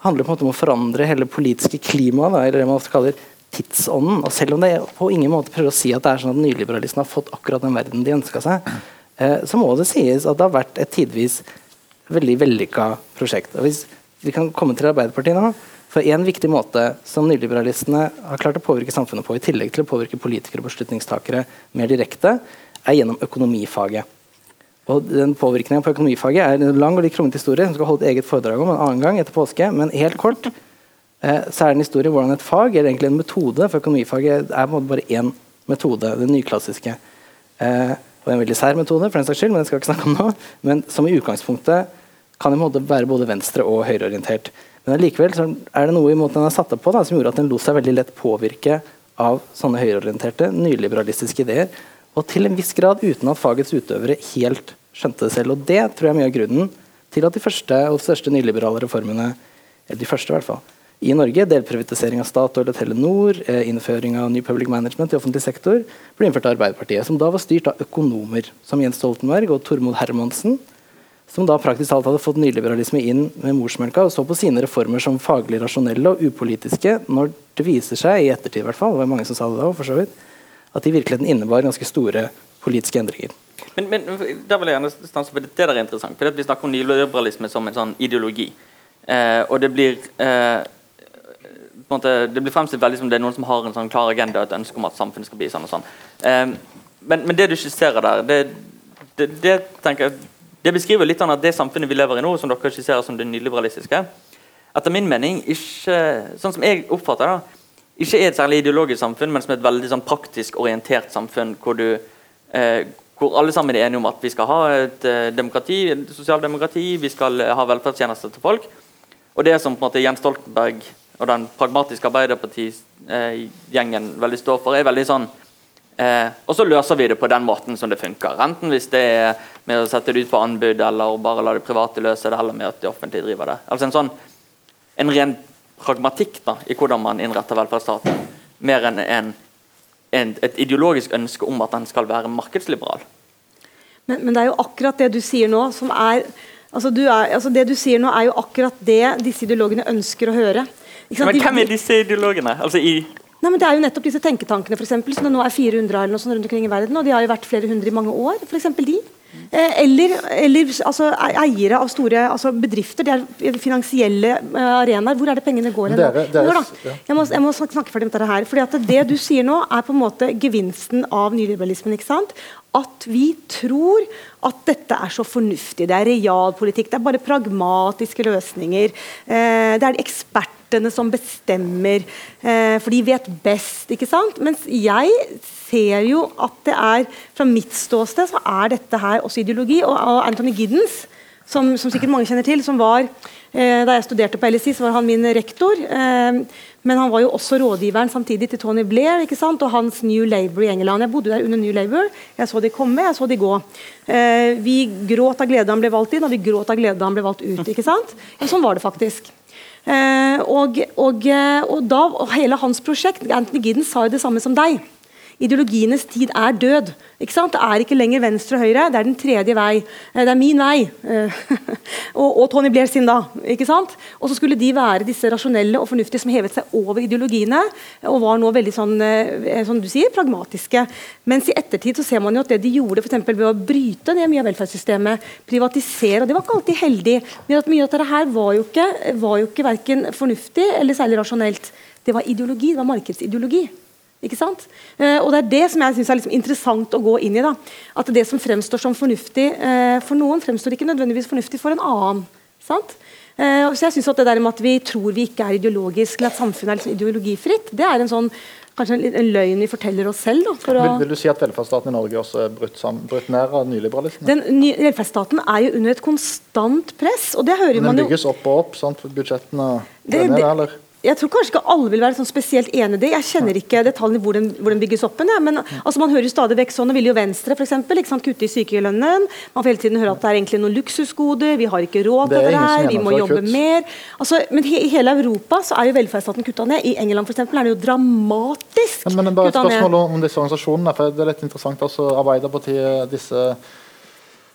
handler på en måte om å forandre hele politiske klimaet, eller det man ofte kaller tidsånden. Og selv om det på ingen måte prøver å si at det er sånn at nyliberalistene har fått akkurat den verden de ønska seg, eh, så må det sies at det har vært et tidvis veldig vellykka prosjekt. Og hvis vi kan komme til Arbeiderpartiet nå, for En viktig måte som nyliberalistene har klart å påvirke samfunnet på, i tillegg til å påvirke politikere og beslutningstakere mer direkte, er gjennom økonomifaget. Og den Påvirkningen på økonomifaget er en lang og litt kronglete historie som skal holde et eget foredrag om en annen gang etter påske. Men helt kort eh, så er det en historie hvordan et fag, eller egentlig en metode For økonomifaget er på en måte bare én metode, den nyklassiske. Eh, og en veldig sær metode, for den saks skyld, men det skal vi ikke snakke om nå. Men som i utgangspunktet kan i måte være både venstre- og høyreorientert. Men likevel er det noe i måten den er satt opp på da, som gjorde at den lot seg veldig lett påvirke av sånne høyreorienterte, nyliberalistiske ideer. Og til en viss grad uten at fagets utøvere helt skjønte det selv. Og det tror jeg er mye av grunnen til at de første og største nyliberale reformene eller de første i hvert fall, i Norge, delprivatisering av Statoil og Telenor, eh, innføring av ny Public Management i offentlig sektor, ble innført av Arbeiderpartiet, som da var styrt av økonomer som Jens Stoltenberg og Tormod Hermansen, som da praktisk talt hadde fått nyliberalisme inn med morsmelka og så på sine reformer som faglig rasjonelle og upolitiske, når det viser seg, i ettertid i hvert fall, det var mange som sa det da, for så vidt, at de i virkeligheten innebar ganske store politiske endringer. Men, men der vil jeg gjerne stanse for det, det der er interessant. for Vi snakker om nyliberalisme som en sånn ideologi. Eh, og det blir eh, måte, det blir fremstilt veldig som det er noen som har en sånn klar agenda et ønske om at samfunnet skal bli sånn og sånn. Eh, men, men, det du skisserer der, det, det, det, tenker jeg, det beskriver litt av det samfunnet vi lever i nå, som dere skisserer som det nyliberalistiske, etter min mening ikke, sånn som jeg oppfatter det, ikke er et særlig ideologisk samfunn, men som et veldig sånn, praktisk orientert samfunn hvor, du, eh, hvor alle sammen er enige om at vi skal ha et eh, demokrati, et sosialdemokrati, vi skal ha velferdstjenester til folk. Og det som på en måte Jens Stoltenberg og den pragmatiske Arbeiderparti-gjengen veldig står for, er veldig sånn eh, Og så løser vi det på den måten som det funker. Enten hvis det er med å sette det ut på anbud, eller bare la det private løse det, eller med at det offentlige driver det. Altså En sånn en ren pragmatikk da, i hvordan man innretter velferdsstaten, mer enn en, en, et ideologisk ønske om at den skal være markedsliberal. Men, men, det er jo akkurat det du sier nå, som er altså, er, altså Det du sier nå, er jo akkurat det disse ideologene ønsker å høre. Men hvem er disse ideologene? Altså i Nei, men Det er jo nettopp disse tenketankene for eksempel, som det nå er 400 eller noe sånt rundt omkring i verden. Og de har jo vært flere hundre i mange år. For de. Eh, eller, eller altså, eiere av store altså, bedrifter. Det er finansielle uh, arenaer. Hvor er det pengene går hen? Jeg, må, jeg må snakke ferdig med dette her. Fordi at Det du sier nå, er på en måte gevinsten av nyliberalismen. ikke sant? At vi tror at dette er så fornuftig. Det er realpolitikk. Det er bare pragmatiske løsninger. Eh, det er ekspertene som bestemmer, eh, for de vet best. ikke sant? Mens jeg ser jo at det er Fra mitt ståsted så er dette her også ideologi. Og, Anthony Giddens, som, som, sikkert mange kjenner til, som var Da jeg studerte på LSI, så var han min rektor. Eh, men han var jo også rådgiveren samtidig til Tony Blair ikke sant? og hans New Labour i England. Jeg bodde der under New Labour. Jeg så de komme, jeg så de gå. Eh, vi gråt av glede han ble valgt inn, og vi gråt av glede han ble valgt ut. ikke sant? Ja, sånn var det faktisk. Eh, og, og, eh, og, da, og hele hans prosjekt Anthony Giddens sa jo det samme som deg. Ideologienes tid er død. Det er ikke lenger venstre og høyre, det er den tredje vei. Eh, det er min vei. og, og, Tony Blair sin, da. ikke sant? Og så skulle de være disse rasjonelle og fornuftige som hevet seg over ideologiene, og var nå veldig sånn, som du sier, pragmatiske. Mens i ettertid så ser man jo at det de gjorde for ved å bryte ned mye av velferdssystemet, privatisere, og det var ikke alltid heldig. Men at mye av dette her var jo ikke, var jo ikke verken fornuftig eller særlig rasjonelt. Det var ideologi, det var markedsideologi. Ikke sant? Eh, og Det er det som jeg synes er liksom interessant å gå inn i. da. At Det som fremstår som fornuftig eh, for noen, fremstår ikke nødvendigvis fornuftig for en annen. Sant? Eh, så jeg synes at det der med at vi tror vi ikke er ideologisk, eller at samfunnet er liksom ideologifritt, det er en sånn kanskje en, en løgn vi forteller oss selv. Da, for Vil, å vil du si at velferdsstaten i Norge også er brutt, sam, brutt ned av nyliberalismen? den ny, Velferdsstaten er jo under et konstant press, og det hører Den man jo bygges opp og opp, sant? budsjettene Det- det, ned, eller? Jeg tror kanskje ikke alle vil være sånn spesielt enig i det. Jeg kjenner ikke detaljene hvor den, hvor den bygges opp. Men, ja, men altså, man hører jo stadig vekk sånn, og vil jo Venstre eksempel, kutte i sykelønnen. Man får hele tiden høre at det er egentlig noen luksusgoder, vi har ikke råd til det her, vi må jobbe kutt. mer. Altså, men i hele Europa så er jo velferdsstaten kutta ned. I England eksempel, er det jo dramatisk Men, men bare et spørsmål om disse organisasjonene. for Det er litt interessant. altså Arbeiderpartiet, disse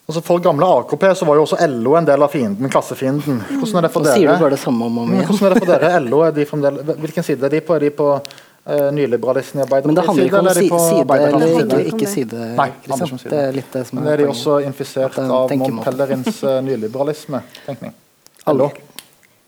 altså For gamle AKP så var jo også LO en del av fienden, klassefienden. Hvordan er det for Så sier du bare det samme om om igjen. Hvordan er det for dere? LO, er de fremdeles, hvilken side er de på? Er de på uh, nyliberalisten i Men det Arbeiderpartiets handler side, eller er de på side eller ikke, ikke side. Nei, Christian. Det er litt det som Men er er de også infisert er av Montellerins Mont Pellerins uh, nyliberalisme-tenkning? LO?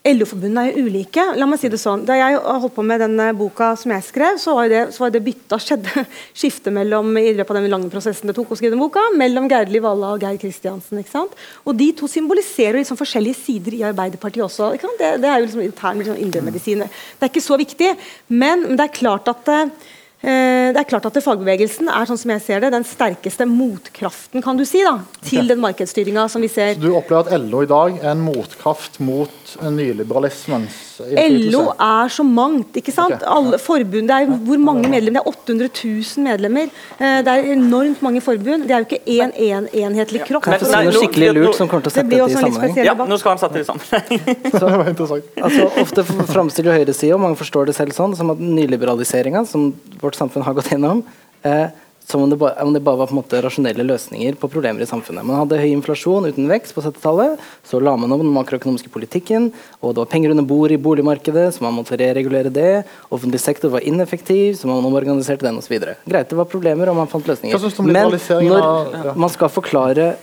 LO-forbundene er jo ulike. La meg si det sånn. Da jeg holdt på med den eh, boka som jeg skrev, så var det, så var det bytta skjedde skifte mellom i løpet av den lange prosessen det tok å skrive den boka, mellom Gerdli Valla og Geir Kristiansen. ikke sant? Og de to symboliserer liksom forskjellige sider i Arbeiderpartiet også. ikke sant? Det, det er jo liksom intern liksom indremedisin. Det er ikke så viktig, men, men det er klart at eh, det er klart at Fagbevegelsen er sånn som jeg ser det, den sterkeste motkraften kan du si da, til den markedsstyringa som vi ser. Så du opplever at LO i dag er en motkraft mot uh, nyliberalismens? LO er så mangt. ikke sant? Okay. Alle forbund, det er jo hvor mange medlemmer? Det er 800 000 medlemmer. Eh, Det er enormt mange forbund. Det er jo ikke én en, enhetlig kropp. Kan jeg få Nei, si noe skikkelig lurt som kommer til å sette det dette i sammenheng? Ja, nå skal han sette det i det var interessant. Altså, ofte framstiller jo høyresida, og mange forstår det selv sånn, som at nyliberaliseringa, som vårt samfunn har gått gjennom, eh, som om det, bare, om det bare var på en måte rasjonelle løsninger på problemer i samfunnet. Man hadde høy inflasjon uten vekst på 70-tallet, så la man om den makroøkonomiske politikken, og det var penger under bordet i boligmarkedet, så man måtte reregulere det. Offentlig sektor var ineffektiv, så man omorganiserte den osv. Greit, det var problemer, og man fant løsninger. Men når man skal forklare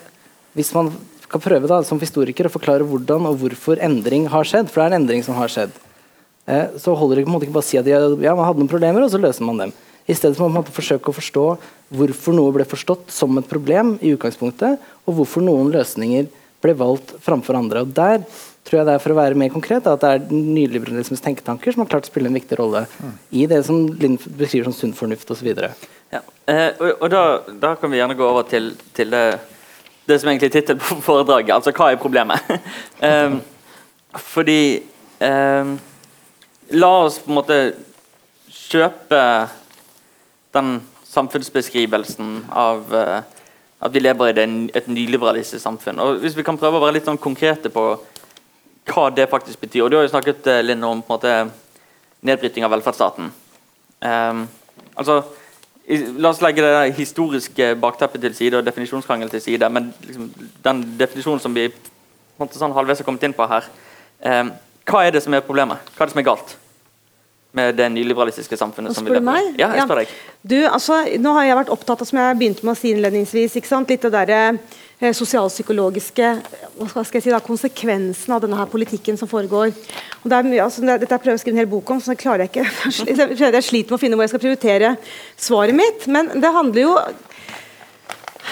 Hvis man skal prøve da, som historiker å forklare hvordan og hvorfor endring har skjedd, for det er en endring som har skjedd, eh, så holder det på en måte ikke bare å si at ja, man hadde noen problemer, og så løser man dem. I stedet for måte forsøke å forstå hvorfor noe ble forstått som et problem i utgangspunktet, og hvorfor noen løsninger ble valgt framfor andre. Og Der tror jeg det er for å være mer konkret at det er nyliberalismens tenketanker som har klart å spille en viktig rolle i det som Lind beskriver som sunn fornuft osv. Ja. Eh, og og da, da kan vi gjerne gå over til, til det, det som egentlig er tittelen på foredraget. Altså hva er problemet? Em, fordi em, La oss på en måte kjøpe den samfunnsbeskrivelsen av uh, at vi lever i det, et nyliberalistisk samfunn. Og Hvis vi kan prøve å være litt sånn konkrete på hva det faktisk betyr. og Du har jo snakket eh, Linn, om på en måte nedbryting av velferdsstaten. Um, altså i, La oss legge det historiske bakteppet til side og definisjonskrangel til side. Men liksom, den definisjonen som vi på en måte sånn halvveis har kommet inn på her um, Hva er det som er problemet? Hva er det som er galt med det nyliberalistiske samfunnet? Vi spør du meg? Ja, jeg Ja. spør deg. Du, altså, nå har jeg vært opptatt av, som jeg begynte med å si innledningsvis, ikke sant? litt det derre eh, sosialpsykologiske hva skal jeg si da, konsekvensen av denne her politikken som foregår. Og det er mye, altså, dette jeg prøver å skrive en hel bok om, så det klarer jeg ikke. Jeg sliter med å finne hvor jeg skal prioritere svaret mitt. Men det handler jo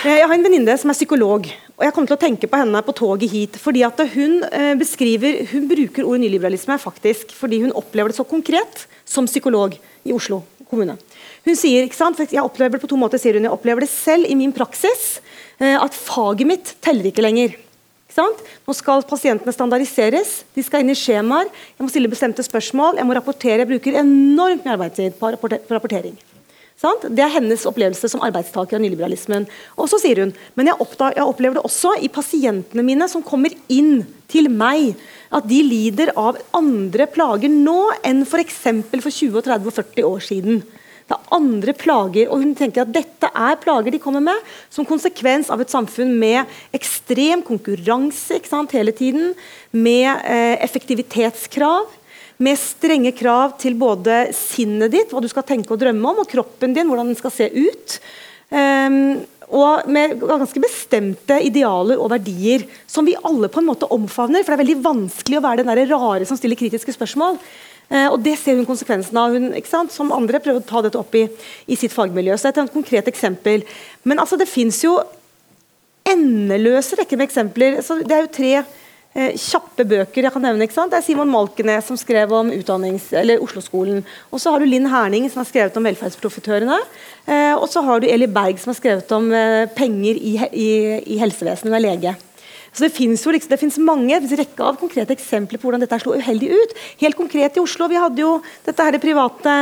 Jeg har en venninne som er psykolog. Og Jeg kommer til å tenke på henne på toget hit. fordi at Hun eh, beskriver, hun bruker ordet nyliberalisme faktisk fordi hun opplever det så konkret som psykolog i Oslo kommune. Hun sier, ikke sant, Jeg opplever det på to måter, sier hun. Jeg opplever det selv i min praksis. eh, At faget mitt teller ikke lenger. Nå skal pasientene standardiseres, de skal inn i skjemaer. Jeg må stille bestemte spørsmål, jeg må rapportere. Jeg bruker enormt mye arbeidstid på rapportering. Sant? Det er hennes opplevelse som arbeidstaker av nyliberalismen. Og så sier hun men jeg, oppda, jeg opplever det også i pasientene mine som kommer inn til meg, at de lider av andre plager nå enn f.eks. For, for 20, 30 og 40 år siden. Det er andre plager, og hun tenker at dette er plager de kommer med som konsekvens av et samfunn med ekstrem konkurranse hele tiden, med eh, effektivitetskrav med strenge krav til både sinnet ditt, hva du skal tenke og drømme om, og kroppen din, hvordan den skal se ut. Um, og med ganske bestemte idealer og verdier som vi alle på en måte omfavner. For det er veldig vanskelig å være den der rare som stiller kritiske spørsmål. Uh, og Det ser hun konsekvensen av, hun, som andre prøver å ta dette opp i, i sitt fagmiljø. Så dette er et konkret eksempel. Men altså, det fins jo endeløse rekker med eksempler. Så det er jo tre kjappe bøker. jeg kan nevne, ikke sant? Det er Simon Malkenes som skrev om Oslo-skolen. Og så har du Linn Herning som har skrevet om velferdsprofitørene. Eh, og så har du Eli Berg som har skrevet om eh, penger i, i, i helsevesenet. Hun er lege. Så Det finnes jo liksom, det finnes mange det finnes rekke av konkrete eksempler på hvordan dette slo uheldig ut. Helt konkret i Oslo, Vi hadde jo dette her det private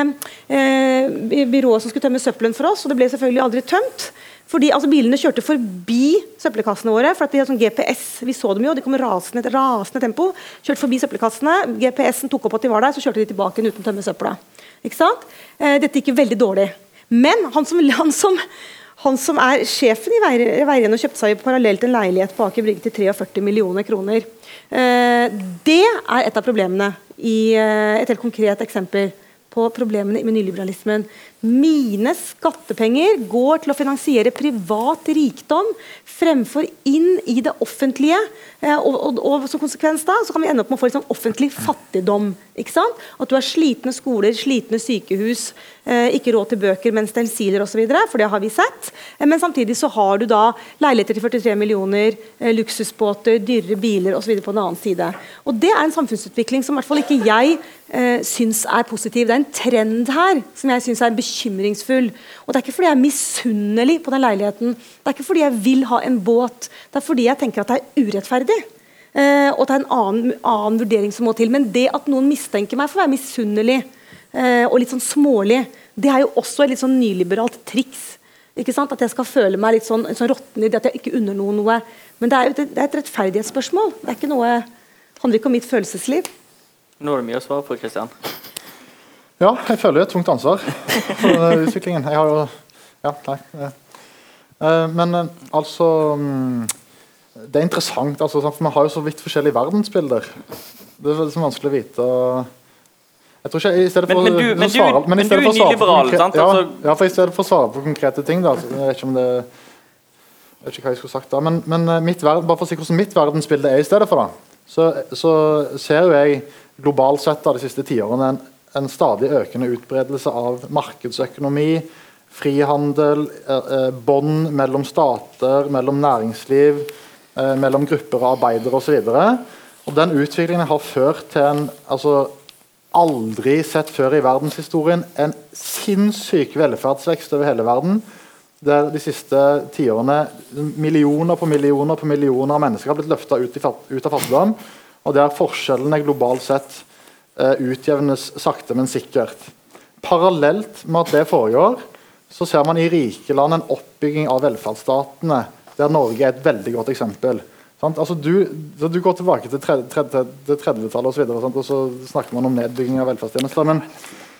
eh, byrået som skulle tømme søppelen for oss, og det ble selvfølgelig aldri tømt. Fordi altså, Bilene kjørte forbi søppelkassene våre. for at de hadde sånn GPS, Vi så dem jo, de kom rasende, rasende tempo. Kjørte forbi søppelkassene. GPS-en tok opp at de var der, så kjørte de tilbake uten å tømme søpla. Ikke sant? Eh, dette gikk jo veldig dårlig. Men han som, han som, han som er sjefen i Veiren og kjøpte seg parallelt en leilighet på Aker Brygge til 43 millioner kroner. Eh, det er et av problemene. I, eh, et helt konkret eksempel på problemene med nyliberalismen. Mine skattepenger går til å finansiere privat rikdom fremfor inn i det offentlige. Eh, og, og, og som konsekvens da, så kan vi ende opp med å få liksom offentlig fattigdom. Ikke sant? At du har slitne skoler, slitne sykehus, eh, ikke råd til bøker, men stensiler osv. For det har vi sett. Eh, men samtidig så har du da leiligheter til 43 millioner, luksusbåter, dyrere biler osv. på den annen side. Og Det er en samfunnsutvikling som i hvert fall ikke jeg eh, syns er positiv. Det er en trend her som jeg syns er bekymringsfull. Og Det er ikke fordi jeg er misunnelig på den leiligheten, det er ikke fordi jeg vil ha en båt, det er fordi jeg tenker at det er urettferdig. Eh, og det er en annen, annen vurdering som må til. Men det at noen mistenker meg for å være misunnelig eh, og litt sånn smålig, det er jo også et litt sånn nyliberalt triks. Ikke sant? At jeg skal føle meg litt sånn, sånn råtten i det at jeg ikke unner noen noe. Men det er, jo et- det er et rettferdighetsspørsmål. Det er ikke noe, handler ikke om mitt følelsesliv. Nå er det mye å svare på, Kristian. Ja, jeg føler et tungt ansvar for denne utviklingen. Jeg har jo Ja, nei. eh. Eh, Men eh, altså mm, Det er interessant, altså, for vi har jo så vidt forskjellige verdensbilder. Det er liksom vanskelig å vite. Jeg tror ikke, i stedet for, Men- men du- men svare, men i stedet du for å svare på nyliberal, sant? Ja, Altså- ja, for i stedet for å svare på konkrete ting, da, så jeg vet ikke om det jeg vet ikke hva jeg skulle sagt da, Men, men mitt bare for å si hvordan mitt verdensbilde er i stedet for, da, så, så ser jo jeg globalt sett da, de siste tiårene en, en stadig økende utbredelse av markedsøkonomi, frihandel, eh, eh, bånd mellom stater, mellom næringsliv, eh, mellom grupper av arbeidere osv. Den utviklingen har ført til en altså, aldri sett før i verdenshistorien en sinnssyk velferdsvekst over hele verden. Der de siste tiårene millioner på millioner på millioner av mennesker har blitt løfta ut, ut av fattigdom. Og der forskjellene globalt sett utjevnes sakte, men sikkert. Parallelt med at det foregår, så ser man i rike land en oppbygging av velferdsstatene, der Norge er et veldig godt eksempel. Altså du, du går tilbake til 30-tallet og, så videre, og så snakker man om nedbygging av velferdstjenester. men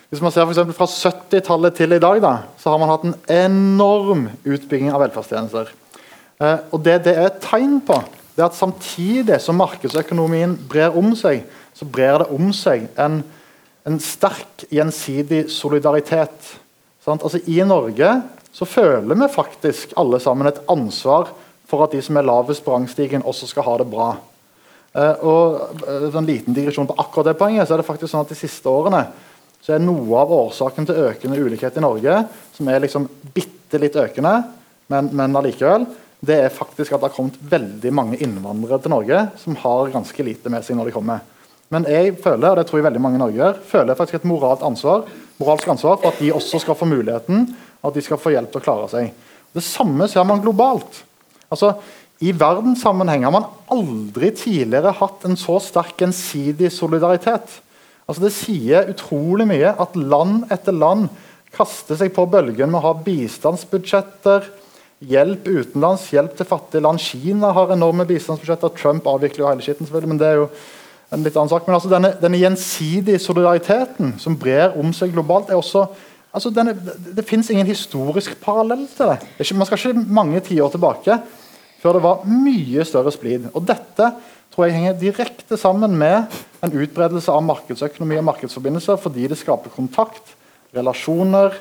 hvis man ser for Fra 70-tallet til i dag da, så har man hatt en enorm utbygging av velferdstjenester. Eh, og Det det er et tegn på, det er at samtidig som markedsøkonomien brer om seg, så brer det om seg en, en sterk gjensidig solidaritet. Altså I Norge så føler vi faktisk alle sammen et ansvar for at de som er lavest på rangstigen, også skal ha det bra. Eh, og eh, En liten digresjon på akkurat det poenget, så er det faktisk sånn at de siste årene så er noe av årsaken til økende ulikhet i Norge, som er liksom bitte litt økende, men, men allikevel, det er faktisk at det har kommet veldig mange innvandrere til Norge som har ganske lite med seg når de kommer. Men jeg føler, og det tror jeg veldig mange i Norge gjør, føler faktisk et moralt ansvar, moralsk ansvar for at de også skal få muligheten, at de skal få hjelp til å klare seg. Det samme ser man globalt. Altså, I verdenssammenheng har man aldri tidligere hatt en så sterk gjensidig solidaritet. Altså, det sier utrolig mye at land etter land kaster seg på bølgen med å ha bistandsbudsjetter, hjelp utenlands, hjelp til fattige land. Kina har enorme bistandsbudsjetter. Trump avvikler jo hele skitten, selvfølgelig, men det er jo en litt annen sak. Men altså, denne, denne gjensidige solidariteten som brer om seg globalt, er også altså denne, Det, det fins ingen historisk parallell til det. det ikke, man skal ikke mange tiår tilbake før det var mye større splid. Og dette tror jeg henger direkte sammen med en utbredelse av markedsøkonomi og markedsforbindelser fordi det skaper kontakt, relasjoner,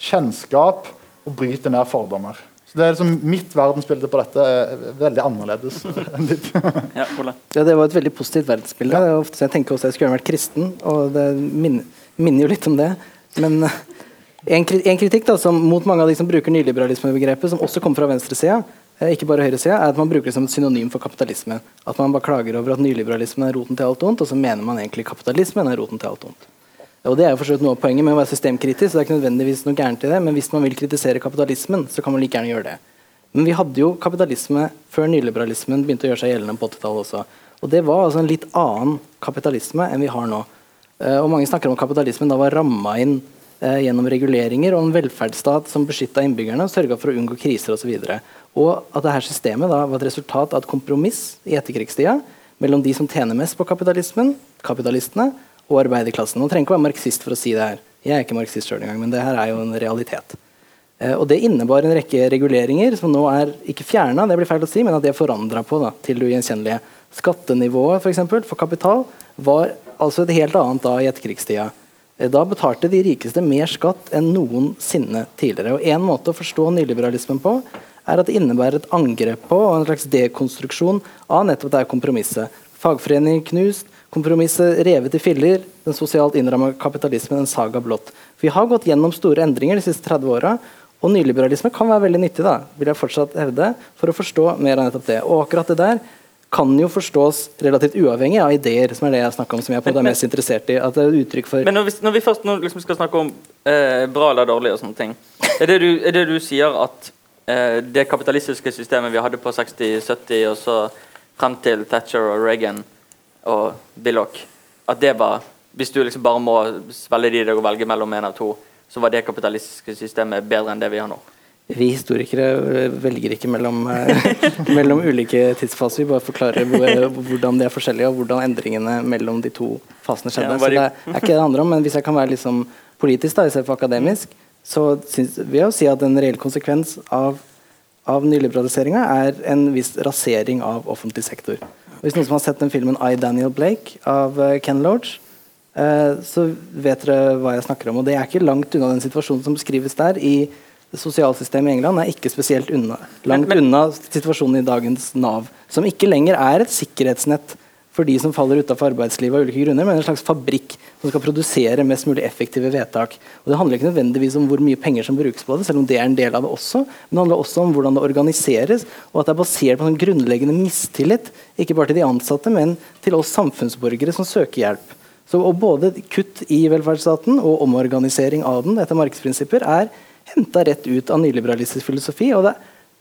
kjennskap og bryter ned fordommer. Så det er liksom Mitt verdensbilde på dette er veldig annerledes enn ditt. Ja, Ole. Ja, det var et veldig positivt verdensbilde. Det er ofte så jeg tenker også jeg skulle vært kristen, og det minner, minner jo litt om det. Men eh, en, en kritikk da, som, mot mange av de som bruker nyliberalismebegrepet, som også kommer fra venstresida, eh, ikke bare høyresida, er at man bruker det som et synonym for kapitalisme. At man bare klager over at nyliberalismen er roten til alt ondt, og så mener man egentlig kapitalismen er roten til alt ondt. Og Det er jo for noe av poenget med å være systemkritisk. det er ikke nødvendigvis noe gærent i det, Men hvis man vil kritisere kapitalismen, så kan man like gjerne gjøre det. Men vi hadde jo kapitalisme før nyliberalismen begynte å gjøre seg gjeldende på 80-tallet også. Og det var altså en litt annen kapitalisme enn vi har nå. Uh, og Mange snakker om kapitalismen da var ramma inn uh, gjennom reguleringer og en velferdsstat som beskytta innbyggerne og sørga for å unngå kriser osv. Og, så og at dette systemet da var et resultat av et kompromiss i etterkrigstida mellom de som tjener mest på kapitalismen, kapitalistene, og arbeiderklassen. Man trenger ikke være marxist for å si det her. Jeg er ikke marxist sjøl engang, men det her er jo en realitet. Uh, og Det innebar en rekke reguleringer som nå er ikke fjerna, det blir feil å si, men at det er forandra på da, til det ugjenkjennelige. Skattenivået for, eksempel, for kapital var altså et helt annet da i etterkrigstida. Eh, da betalte de rikeste mer skatt enn noensinne tidligere. Og En måte å forstå nyliberalismen på er at det innebærer et angrep på og en slags dekonstruksjon av nettopp det kompromisset. Fagforeninger knust, kompromisset revet i filler, den sosialt innramma kapitalismen en saga blått. Vi har gått gjennom store endringer de siste 30 åra, og nyliberalisme kan være veldig nyttig da, vil jeg fortsatt hevde, for å forstå mer av nettopp det. Og akkurat det der kan jo forstås relativt uavhengig av ideer, som er det jeg snakker om, som jeg på er mest interessert i. at det er uttrykk for... Men når vi, når vi først nå liksom skal snakke om eh, bra eller dårlig, og sånne ting, er det du, er det du sier at eh, det kapitalistiske systemet vi hadde på 60-, 70- og så frem til Thatcher og Reagan og Billock, at det var Hvis du liksom bare må svelge de deg og velge mellom en av to, så var det kapitalistiske systemet bedre enn det vi har nå? Vi historikere velger ikke mellom, eh, mellom ulike tidsfaser. Vi bare forklarer hvordan de er forskjellige, og hvordan endringene mellom de to fasene skjedde. Så det er ikke det andre om, men Hvis jeg kan være liksom politisk da, istedenfor akademisk, så synes, vil jeg jo si at en reell konsekvens av, av nyliberaliseringa er en viss rasering av offentlig sektor. Hvis noen som har sett den filmen I, Daniel Blake av eh, Ken Loach, så vet dere hva jeg snakker om. og Det er ikke langt unna den situasjonen som beskrives der. i sosialsystemet i England er ikke spesielt unna, langt men, men, unna situasjonen i dagens Nav, som ikke lenger er et sikkerhetsnett for de som faller utenfor arbeidslivet av ulike grunner, men en slags fabrikk som skal produsere mest mulig effektive vedtak. Og Det handler ikke nødvendigvis om hvor mye penger som brukes på det, selv om det er en del av det også. Men det handler også om hvordan det organiseres, og at det er basert på en grunnleggende mistillit, ikke bare til de ansatte, men til oss samfunnsborgere som søker hjelp. Så Både kutt i velferdsstaten og omorganisering av den etter markedsprinsipper er henta rett ut av nyliberalistisk filosofi. og det,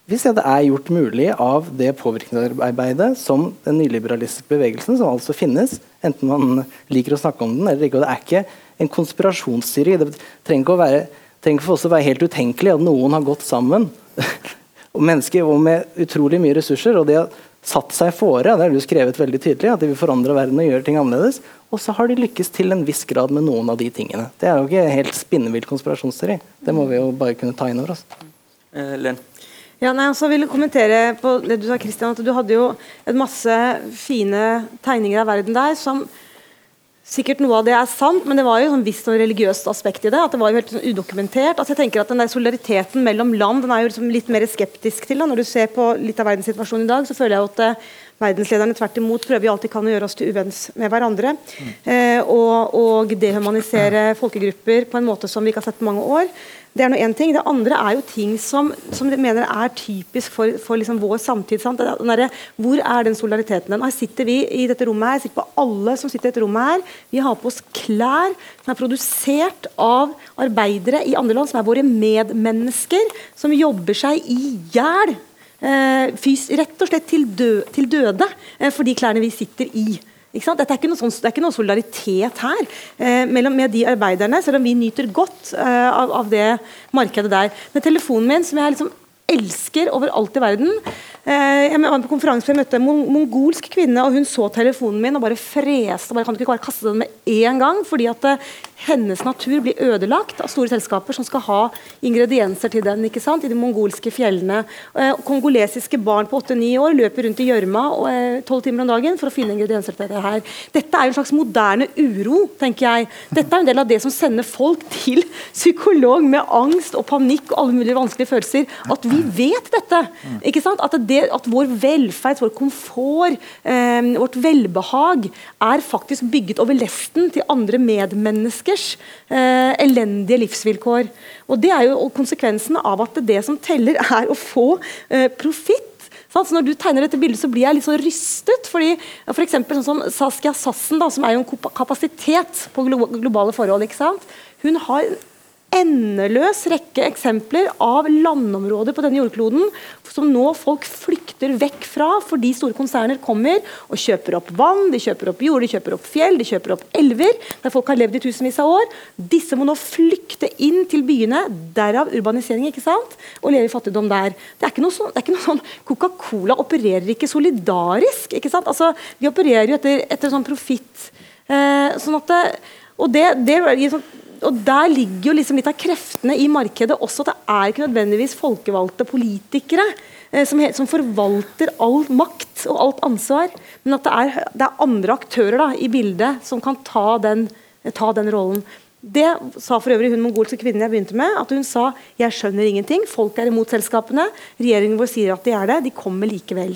vi ser det er gjort mulig av det påvirkningsarbeidet som den nyliberalistiske bevegelsen, som altså finnes, enten man liker å snakke om den eller ikke. og Det er ikke en konspirasjonsteori. Det trenger ikke, å være, trenger oss å være helt utenkelig at noen har gått sammen, og mennesker og med utrolig mye ressurser, og de har satt seg fore, det har du skrevet veldig tydelig, at de vil forandre verden og gjøre ting annerledes. Og så har de lykkes til en viss grad med noen av de tingene. Det er jo ikke helt spinnvill konspirasjonsteori. Det må vi jo bare kunne ta inn over oss. Eh, Len. Ja, nei, altså, jeg vil kommentere på det du sa, Christian, at du hadde jo en masse fine tegninger av verden der som Sikkert noe av det er sant, men det var jo sånn visst noe religiøst aspekt i det. at det var jo helt sånn udokumentert. Altså jeg tenker at den der Solidariteten mellom land den er jo liksom litt mer skeptisk til. Da. Når du ser på litt av verdenssituasjonen i dag, så føler jeg at uh, verdenslederne tvert imot prøver jo alltid kan å gjøre oss til uvenns med hverandre. Uh, og, og dehumanisere folkegrupper på en måte som vi ikke har sett på mange år. Det er noe en ting. Det andre er jo ting som, som de mener er typisk for, for liksom vår samtid. Der, hvor er den solidariteten? Her sitter vi i dette rommet her, sitter på alle som sitter i dette rommet her. Vi har på oss klær som er produsert av arbeidere i andre land, som er våre medmennesker, som jobber seg i hjel. Eh, rett og slett til, dø, til døde eh, for de klærne vi sitter i. Dette er ikke noe, sånn, det er ikke noe solidaritet her eh, mellom, med de arbeiderne, selv om vi nyter godt eh, av, av, det markedet der. Men telefonen min, som jeg liksom elsker overalt i verden, Eh, jeg var på konferanse jeg møtte en mongolsk kvinne, og hun så telefonen min og bare freste. Bare, kan du ikke bare kaste den med en gang? Fordi at uh, hennes natur blir ødelagt av store selskaper som skal ha ingredienser til den ikke sant? i de mongolske fjellene. Uh, kongolesiske barn på 8-9 år løper rundt i gjørma tolv timer om dagen for å finne ingredienser til dette her. Dette er en slags moderne uro, tenker jeg. Dette er en del av det som sender folk til psykolog med angst og panikk og alle mulige vanskelige følelser. At vi vet dette. ikke sant? At det, at vår velferd, vår komfort, eh, vårt velbehag er faktisk bygget over lesten til andre medmenneskers eh, elendige livsvilkår. Og Det er jo konsekvensen av at det som teller, er å få eh, profitt Så når du tegner dette bildet, så blir jeg litt så rystet. fordi for eksempel, sånn som Saskia Sassen, da, som er jo en kapasitet på globale forhold. ikke sant? Hun har endeløs rekke eksempler av landområder på denne jordkloden som nå folk flykter vekk fra fordi store konserner kommer og kjøper opp vann, de kjøper opp jord, de kjøper opp fjell, de kjøper opp elver, der folk har levd i tusenvis av år. Disse må nå flykte inn til byene, derav urbanisering, ikke sant? og leve i fattigdom der. Det er ikke noe sånn, sånn Coca-Cola opererer ikke solidarisk. ikke sant? Altså, De opererer jo etter, etter sånn profitt. Eh, sånn at det, og det, det, det og Der ligger jo liksom litt av kreftene i markedet også. at Det er ikke nødvendigvis folkevalgte politikere eh, som, som, forvalter all makt og alt ansvar, men at det er, det er andre aktører da, i bildet som kan ta den, ta den, rollen. Det sa for øvrig hun mongolske kvinnen jeg begynte med. at Hun sa jeg skjønner ingenting, folk er imot selskapene, regjeringen vår sier at de er det, de kommer likevel.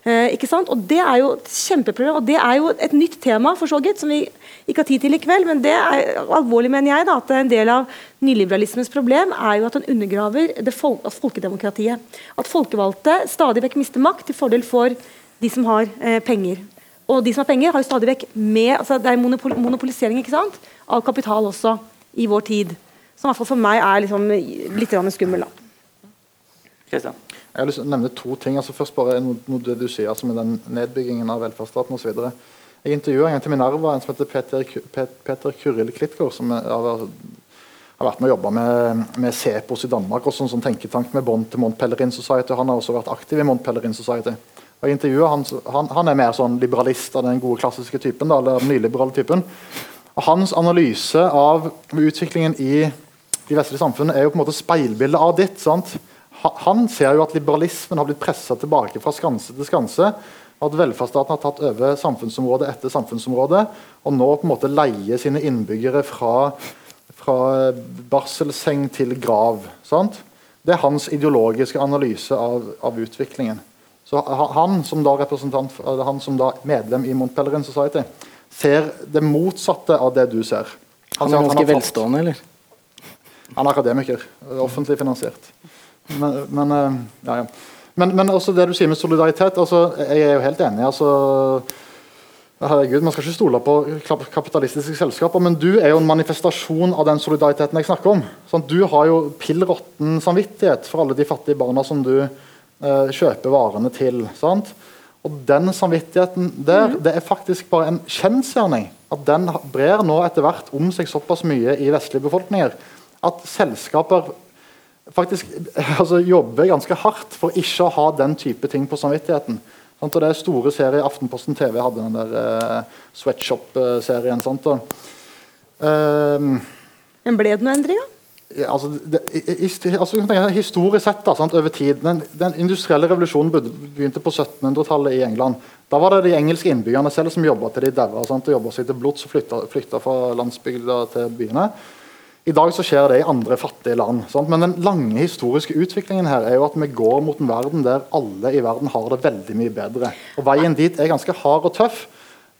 Eh, ikke sant? Og Det er jo et kjempeproblem, og det er jo et nytt tema for så vidt, som vi ikke har tid til i kveld. Men det er alvorlig, mener jeg, da, at en del av nyliberalismens problem er jo at den undergraver det folk, folkedemokratiet. At folkevalgte stadig vekk mister makt til fordel for de som har eh, penger. Og de som har penger, har jo stadig vekk med, altså Det er monopol monopolisering ikke sant? av kapital også i vår tid. Som i hvert fall for meg er liksom litt skummel. da. Christian. Jeg har lyst til å nevne to ting. altså Først bare noe, det du sier altså med den nedbyggingen av velferdsstaten osv. Jeg intervjua en gang til Minerva en som heter Peter, Peter Kuril Klitgaard, som har, vært med og jobba med, med Cepos i Danmark, også en sånn tenketank med bånd til Mont Pellerin Society. Han har også vært aktiv i Mont Pellerin Society. Og jeg han, han, han, er mer sånn liberalist av den gode klassiske typen, da, eller nyliberale typen. Og Hans analyse av utviklingen i de vestlige samfunnene er jo på en måte speilbildet av ditt. sant? Han ser jo at liberalismen har blitt pressa tilbake fra skanse til skanse. At velferdsstaten har tatt over samfunnsområde etter samfunnsområde og nå på en måte leier sine innbyggere fra, fra barselseng til grav. Sant? Det er hans ideologiske analyse av, av utviklingen. Så han som da han som da medlem i Montpellerin Society ser det motsatte av det du ser. Han, han er ganske velstående, eller? Han er akademiker. Offentlig finansiert. Men, men, eh, ja, ja. men, men også det du sier med solidaritet altså, Jeg er jo helt enig. altså Herregud, Man skal ikke stole på kapitalistiske selskaper, men du er jo en manifestasjon av den solidariteten jeg snakker om. Sånn, du har jo pill råtten samvittighet for alle de fattige barna som du eh, kjøper varene til. Sant? Og den samvittigheten der, mm. det er faktisk bare en kjensgjerning. At den brer nå etter hvert om seg såpass mye i vestlige befolkninger at selskaper faktisk altså, jobber ganske hardt for ikke å ha den type ting på samvittigheten. Sant? Og det er store serier Aftenposten TV hadde den der uh, Sweatshop-serien. uh, Men ble det noen endringer? Ja, altså, det, altså, historisk sett da, sant, over tid den, den, industrielle revolusjonen begynte på 1700-tallet i England. Da var det de engelske innbyggerne selv som jobba til de daua og jobba seg til blods og flytta fra landsbygda til byene. I dag så skjer det i andre fattige land. Sant? Men den lange historiske utviklingen her er jo at vi går mot en verden der alle i verden har det veldig mye bedre. Og Veien dit er ganske hard og tøff,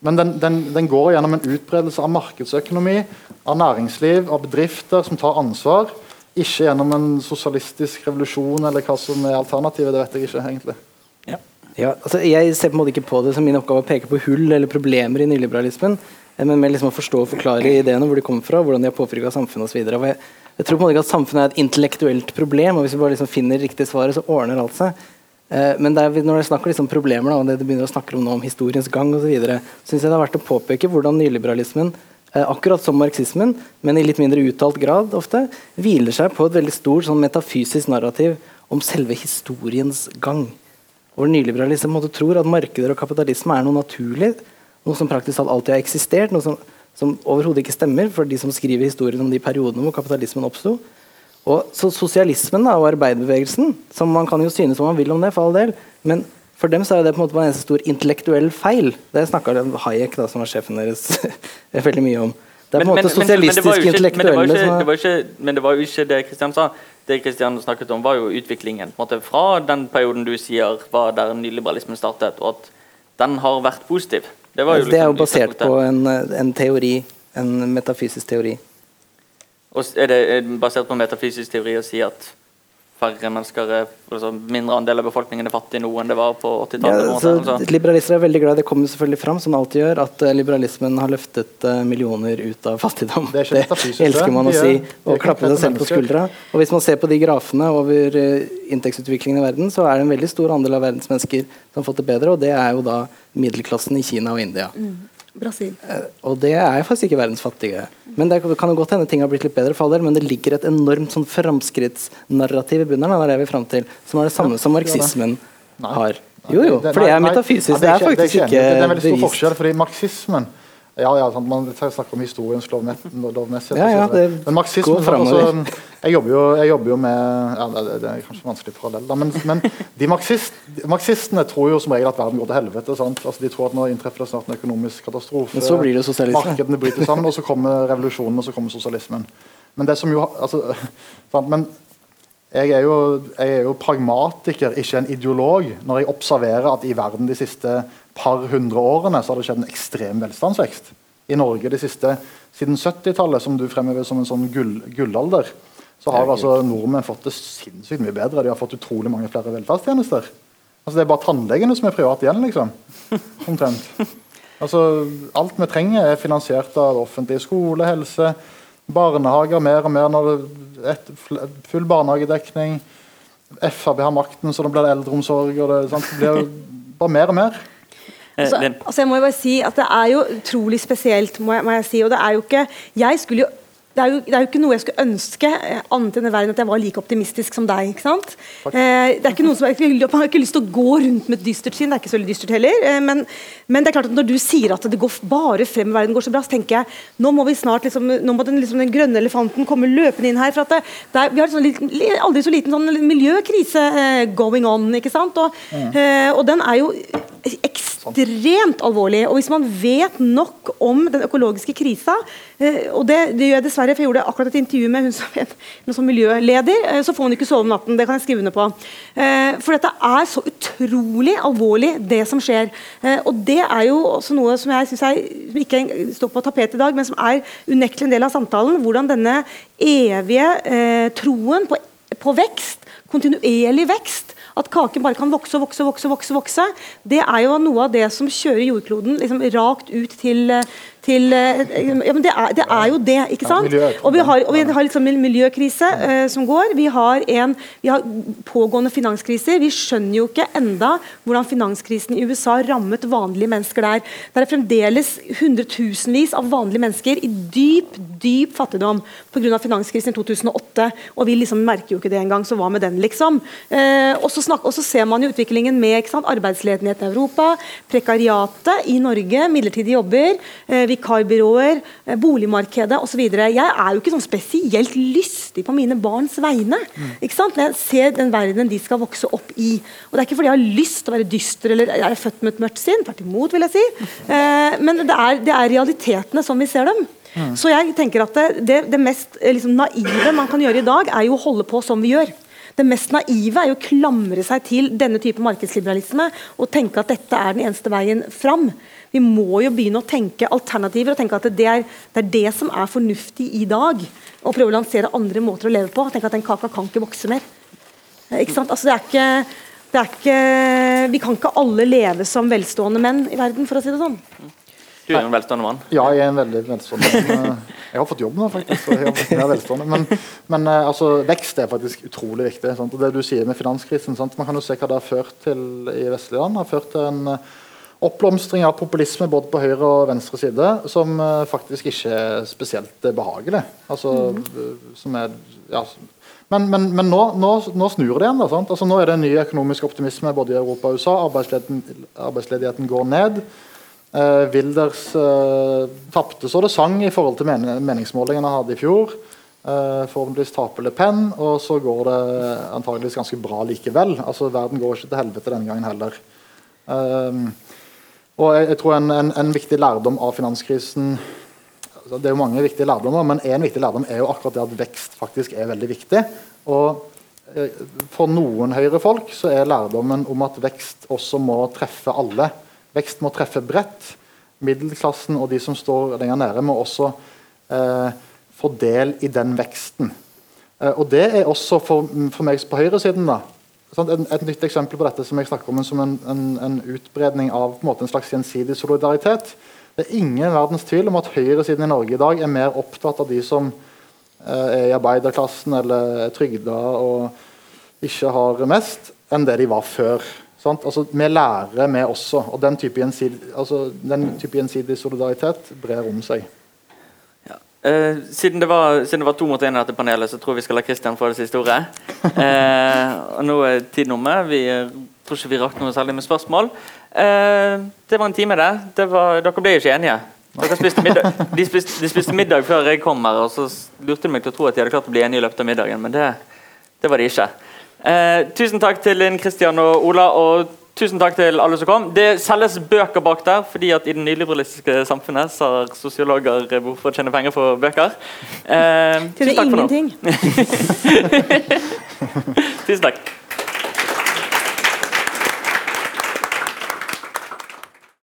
men den, den, den går gjennom en utbredelse av markedsøkonomi, av næringsliv, av bedrifter som tar ansvar. Ikke gjennom en sosialistisk revolusjon eller hva som er alternativet. det vet jeg ikke egentlig. Ja. Ja, altså jeg ser på en måte ikke på det som min oppgave å peke på hull eller problemer i nyliberalismen. Men med liksom å forstå og forklare ideene, hvor de kommer fra, hvordan de har påvirka samfunnet osv. Jeg, jeg tror på en måte ikke at samfunnet er et intellektuelt problem, og hvis vi bare liksom finner riktig svaret, så ordner alt seg. Eh, men er, når det snakker liksom problemer, og det du begynner å snakke om nå, om historiens gang osv., syns jeg det er verdt å påpeke hvordan nyliberalismen, eh, akkurat som marxismen, men i litt mindre uttalt grad ofte, hviler seg på et veldig stort sånn metafysisk narrativ om selve historiens gang. Hvor nyliberalisme tror at markeder og kapitalisme er noe naturlig noe som praktisk talt alltid har eksistert, noe som, som overhodet ikke stemmer for de som skriver historien om de periodene hvor kapitalismen oppsto. Og så Sosialismen da, og arbeiderbevegelsen, som man kan jo synes som man vil om det, for all del, men for dem så er det på en måte en stor intellektuell feil. Det snakka Hayek, da, som var sjefen deres, veldig mye om. Det er på en måte sosialistisk intellektuelle Men det var jo ikke det Kristian sa. Det Kristian snakket om, var jo utviklingen på en måte fra den perioden du sier var der nyliberalismen startet, og at den har vært positiv. Det, jo det er jo liksom basert på en, en, teori, en metafysisk teori. Og er det basert på metafysisk teori å si at færre mennesker er altså, Mindre andel av befolkningen er fattig nå enn det var på 80-tallet? Ja, altså. liberalister er veldig glad Det kommer selvfølgelig fram, som det alltid gjør, at eh, liberalismen har løftet eh, millioner ut av fattigdom. Det Det elsker man å si, og klappe seg selv på skuldra. Og Hvis man ser på de grafene over eh, inntektsutviklingen i verden, så er det en veldig stor andel av verdens mennesker som har fått det bedre, og det er jo da middelklassen i Kina og India. Brasil. Eh, Og det er faktisk ikke verdens fattige. Men det kan jo godt hende ting har blitt litt bedre for all del, men det ligger et enormt sånn framskrittsnarrativ i bunnen her, det er vi frem til, som er det samme som marxismen har. Jo, jo, for det er metafysisk. Det er faktisk ikke bevist Det er veldig stor forskjell, fordi marxismen ja, ja, sant, Man snakker om historiens lovme- lovmessighet. Ja, ja, det men marxismen går altså, jeg, jeg jobber jo med ja, det, det er kanskje vanskelig parallell, da, men, men de marxist, marxistene tror jo som regel at verden går til helvete. Altså, de tror at nå inntreffer det snart en økonomisk katastrofe. Men så blir det sosialisme. Markedene bryter sammen, og så kommer revolusjonen, og så kommer sosialismen. Men det som jo altså, sant, men jeg er, jo, jeg er jo pragmatiker, ikke en ideolog, når jeg observerer at i verden de siste par hundre årene så har det skjedd en ekstrem velstandsvekst. I Norge de siste, siden 70-tallet, som du fremhever som en sånn gull, gullalder, så har altså nordmenn fått det sinnssykt mye bedre. De har fått utrolig mange flere velferdstjenester. Altså Det er bare tannlegene som er private igjen, liksom. Omtrent. Altså, alt vi trenger, er finansiert av offentlig. Skole, helse, barnehager mer og mer. når det et, Full barnehagedekning. Frp har makten, så da blir det eldreomsorg. og det, sant? det blir bare mer og mer. Eh, Altså, altså jeg må jo bare si at Det er jo utrolig spesielt, må jeg, må jeg si. og det er jo ikke, jeg skulle jo det er, jo, det er jo ikke noe jeg skulle ønske eh, annet enn i verden at jeg var like optimistisk som deg. ikke sant? Eh, det er ikke noe som, jeg har ikke lyst til å gå rundt med et dystert sinn, det er ikke så veldig dystert heller. Eh, men, men det er klart at når du sier at det går bare frem, verden går så bra, så tenker jeg nå må vi snart liksom, nå må den, liksom, den grønne elefanten komme løpende inn her. for at det, det er, Vi har en sånn, liten- aldri så liten sånn miljøkrise eh, going on. ikke sant? Og, eh, og den er jo ekstremt alvorlig. Og hvis man vet nok om den økologiske krisa, eh, og det, det gjør jeg dessverre, for jeg gjorde akkurat et intervju med hun som en sånn miljøleder, eh, så får hun ikke sove om natten. Det kan jeg skrive under på. Eh, For dette er så utrolig alvorlig, det som skjer. Eh, Og det er jo også noe som jeg synes er, ikke står på tapetet i dag, men som er unektelig en del av samtalen. Hvordan denne evige troen på, på vekst, kontinuerlig vekst, at kaken bare kan vokse og vokse, vokse, vokse, vokse, det er jo noe av det som kjører jordkloden liksom rakt ut til, til eh, ja, men det er, det er jo det, ikke sant? og vi har, og vi har liksom en miljøkrise eh, som går. Vi har, en, vi har pågående finanskriser. Vi skjønner jo ikke enda hvordan finanskrisen i USA rammet vanlige mennesker der. Det er fremdeles hundretusenvis av vanlige mennesker i dyp dyp fattigdom pga. finanskrisen i 2008. Og vi liksom merker jo ikke det engang, så hva med den, liksom? Eh, og, så snak, og så ser man jo utviklingen med ikke sant, arbeidsledigheten i Europa, prekariatet i Norge, midlertidige jobber, eh, vikarbyråer, eh, boligmarkedet osv. Jeg er jo ikke sånn spesielt lystig på mine barns vegne ikke sant? når jeg ser den verdenen de skal vokse opp i. Og Det er ikke fordi jeg har lyst til å være dyster eller jeg er født med et mørkt sinn, tvert imot, vil jeg si. Eh, men det er, det er realitetene som vi ser dem. Så jeg tenker at det, det, det mest eh, liksom, naive man kan gjøre i dag, er jo å holde på som vi gjør. Det mest naive er jo å klamre seg til denne type markedsliberalisme og tenke at dette er den eneste veien fram. Vi må jo begynne å tenke alternativer og tenke at det er det, er det som er fornuftig i dag. Og prøve å lansere andre måter å leve på. Tenke at den kaka kan ikke vokse mer. Ikke sant? Altså, det er ikke, det er ikke, vi kan ikke alle leve som velstående menn i verden, for å si det sånn. Du er en velstående mann. Ja, jeg er en veldig velstående. Men, eh, jeg har fått jobb nå, faktisk. Så jeg er velstående. Men, men eh, altså, vekst er faktisk utrolig viktig. Sant? Og det du sier med finanskrisen sant? Man kan jo se hva det har ført til i vestlige land. Det har ført til en eh, oppblomstring av populisme både på høyre og venstre side som faktisk ikke er spesielt eh, behagelig. Altså, eh, som er, ja, men, men, men nå, nå, nå snur det igjen. Da, sant? Altså, nå er det en ny økonomisk optimisme både i Europa og USA. Arbeidsledigheten, arbeidsledigheten går ned. Eh, Wilders uh, tapte så det sang i forhold til men meningsmålingene han hadde i fjor. Uh, forhåpentligvis taper Le Pen, og så går det antageligvis ganske bra likevel. Altså Verden går ikke til helvete denne gangen heller. Um, og jeg, jeg tror en, en, en viktig lærdom av finanskrisen altså Det er jo mange viktige lærdommer, men én viktig lærdom er jo akkurat det at vekst faktisk er veldig viktig. Og eh, For noen Høyre-folk så er lærdommen om at vekst også må treffe alle. Vekst må treffe bredt. Middelklassen og de som står lenger nære, må også eh, få del i den veksten. Eh, og det er også for, for meg på høyresiden. da. Et, et nytt eksempel på dette som jeg snakker om som en, en, en utbredning av en, måte, en slags gjensidig solidaritet. Det er ingen verdens tvil om at høyresiden i Norge i dag er mer opptatt av de som eh, er i arbeiderklassen eller er trygda og ikke har mest, enn det de var før. Sant? Altså, vi lærer, vi også. Og den type gjensidig, altså, den type gjensidig solidaritet brer om seg. Uh, siden, det var, siden, det var, to mot én i dette panelet, så tror jeg vi skal la Kristian få det siste ordet. Eh, og nå er tiden omme. Vi uh, tror ikke vi rakk noe særlig med spørsmål. det var en time, det. det var, dere ble ikke enige. Spiste de, spiste, de, spiste, middag før jeg kom her, og så lurte de meg til å tro at de hadde klart å bli enige i løpet av middagen, men det, det var de ikke. Tusen takk til Linn Kristian og Ola. og Tusen takk til alle som kom. Det selges bøker bak der, fordi at i det nyliberalistiske samfunnet så har sosiologer behov for å tjene penger for bøker. Eh, tusen takk for nå. tusen takk.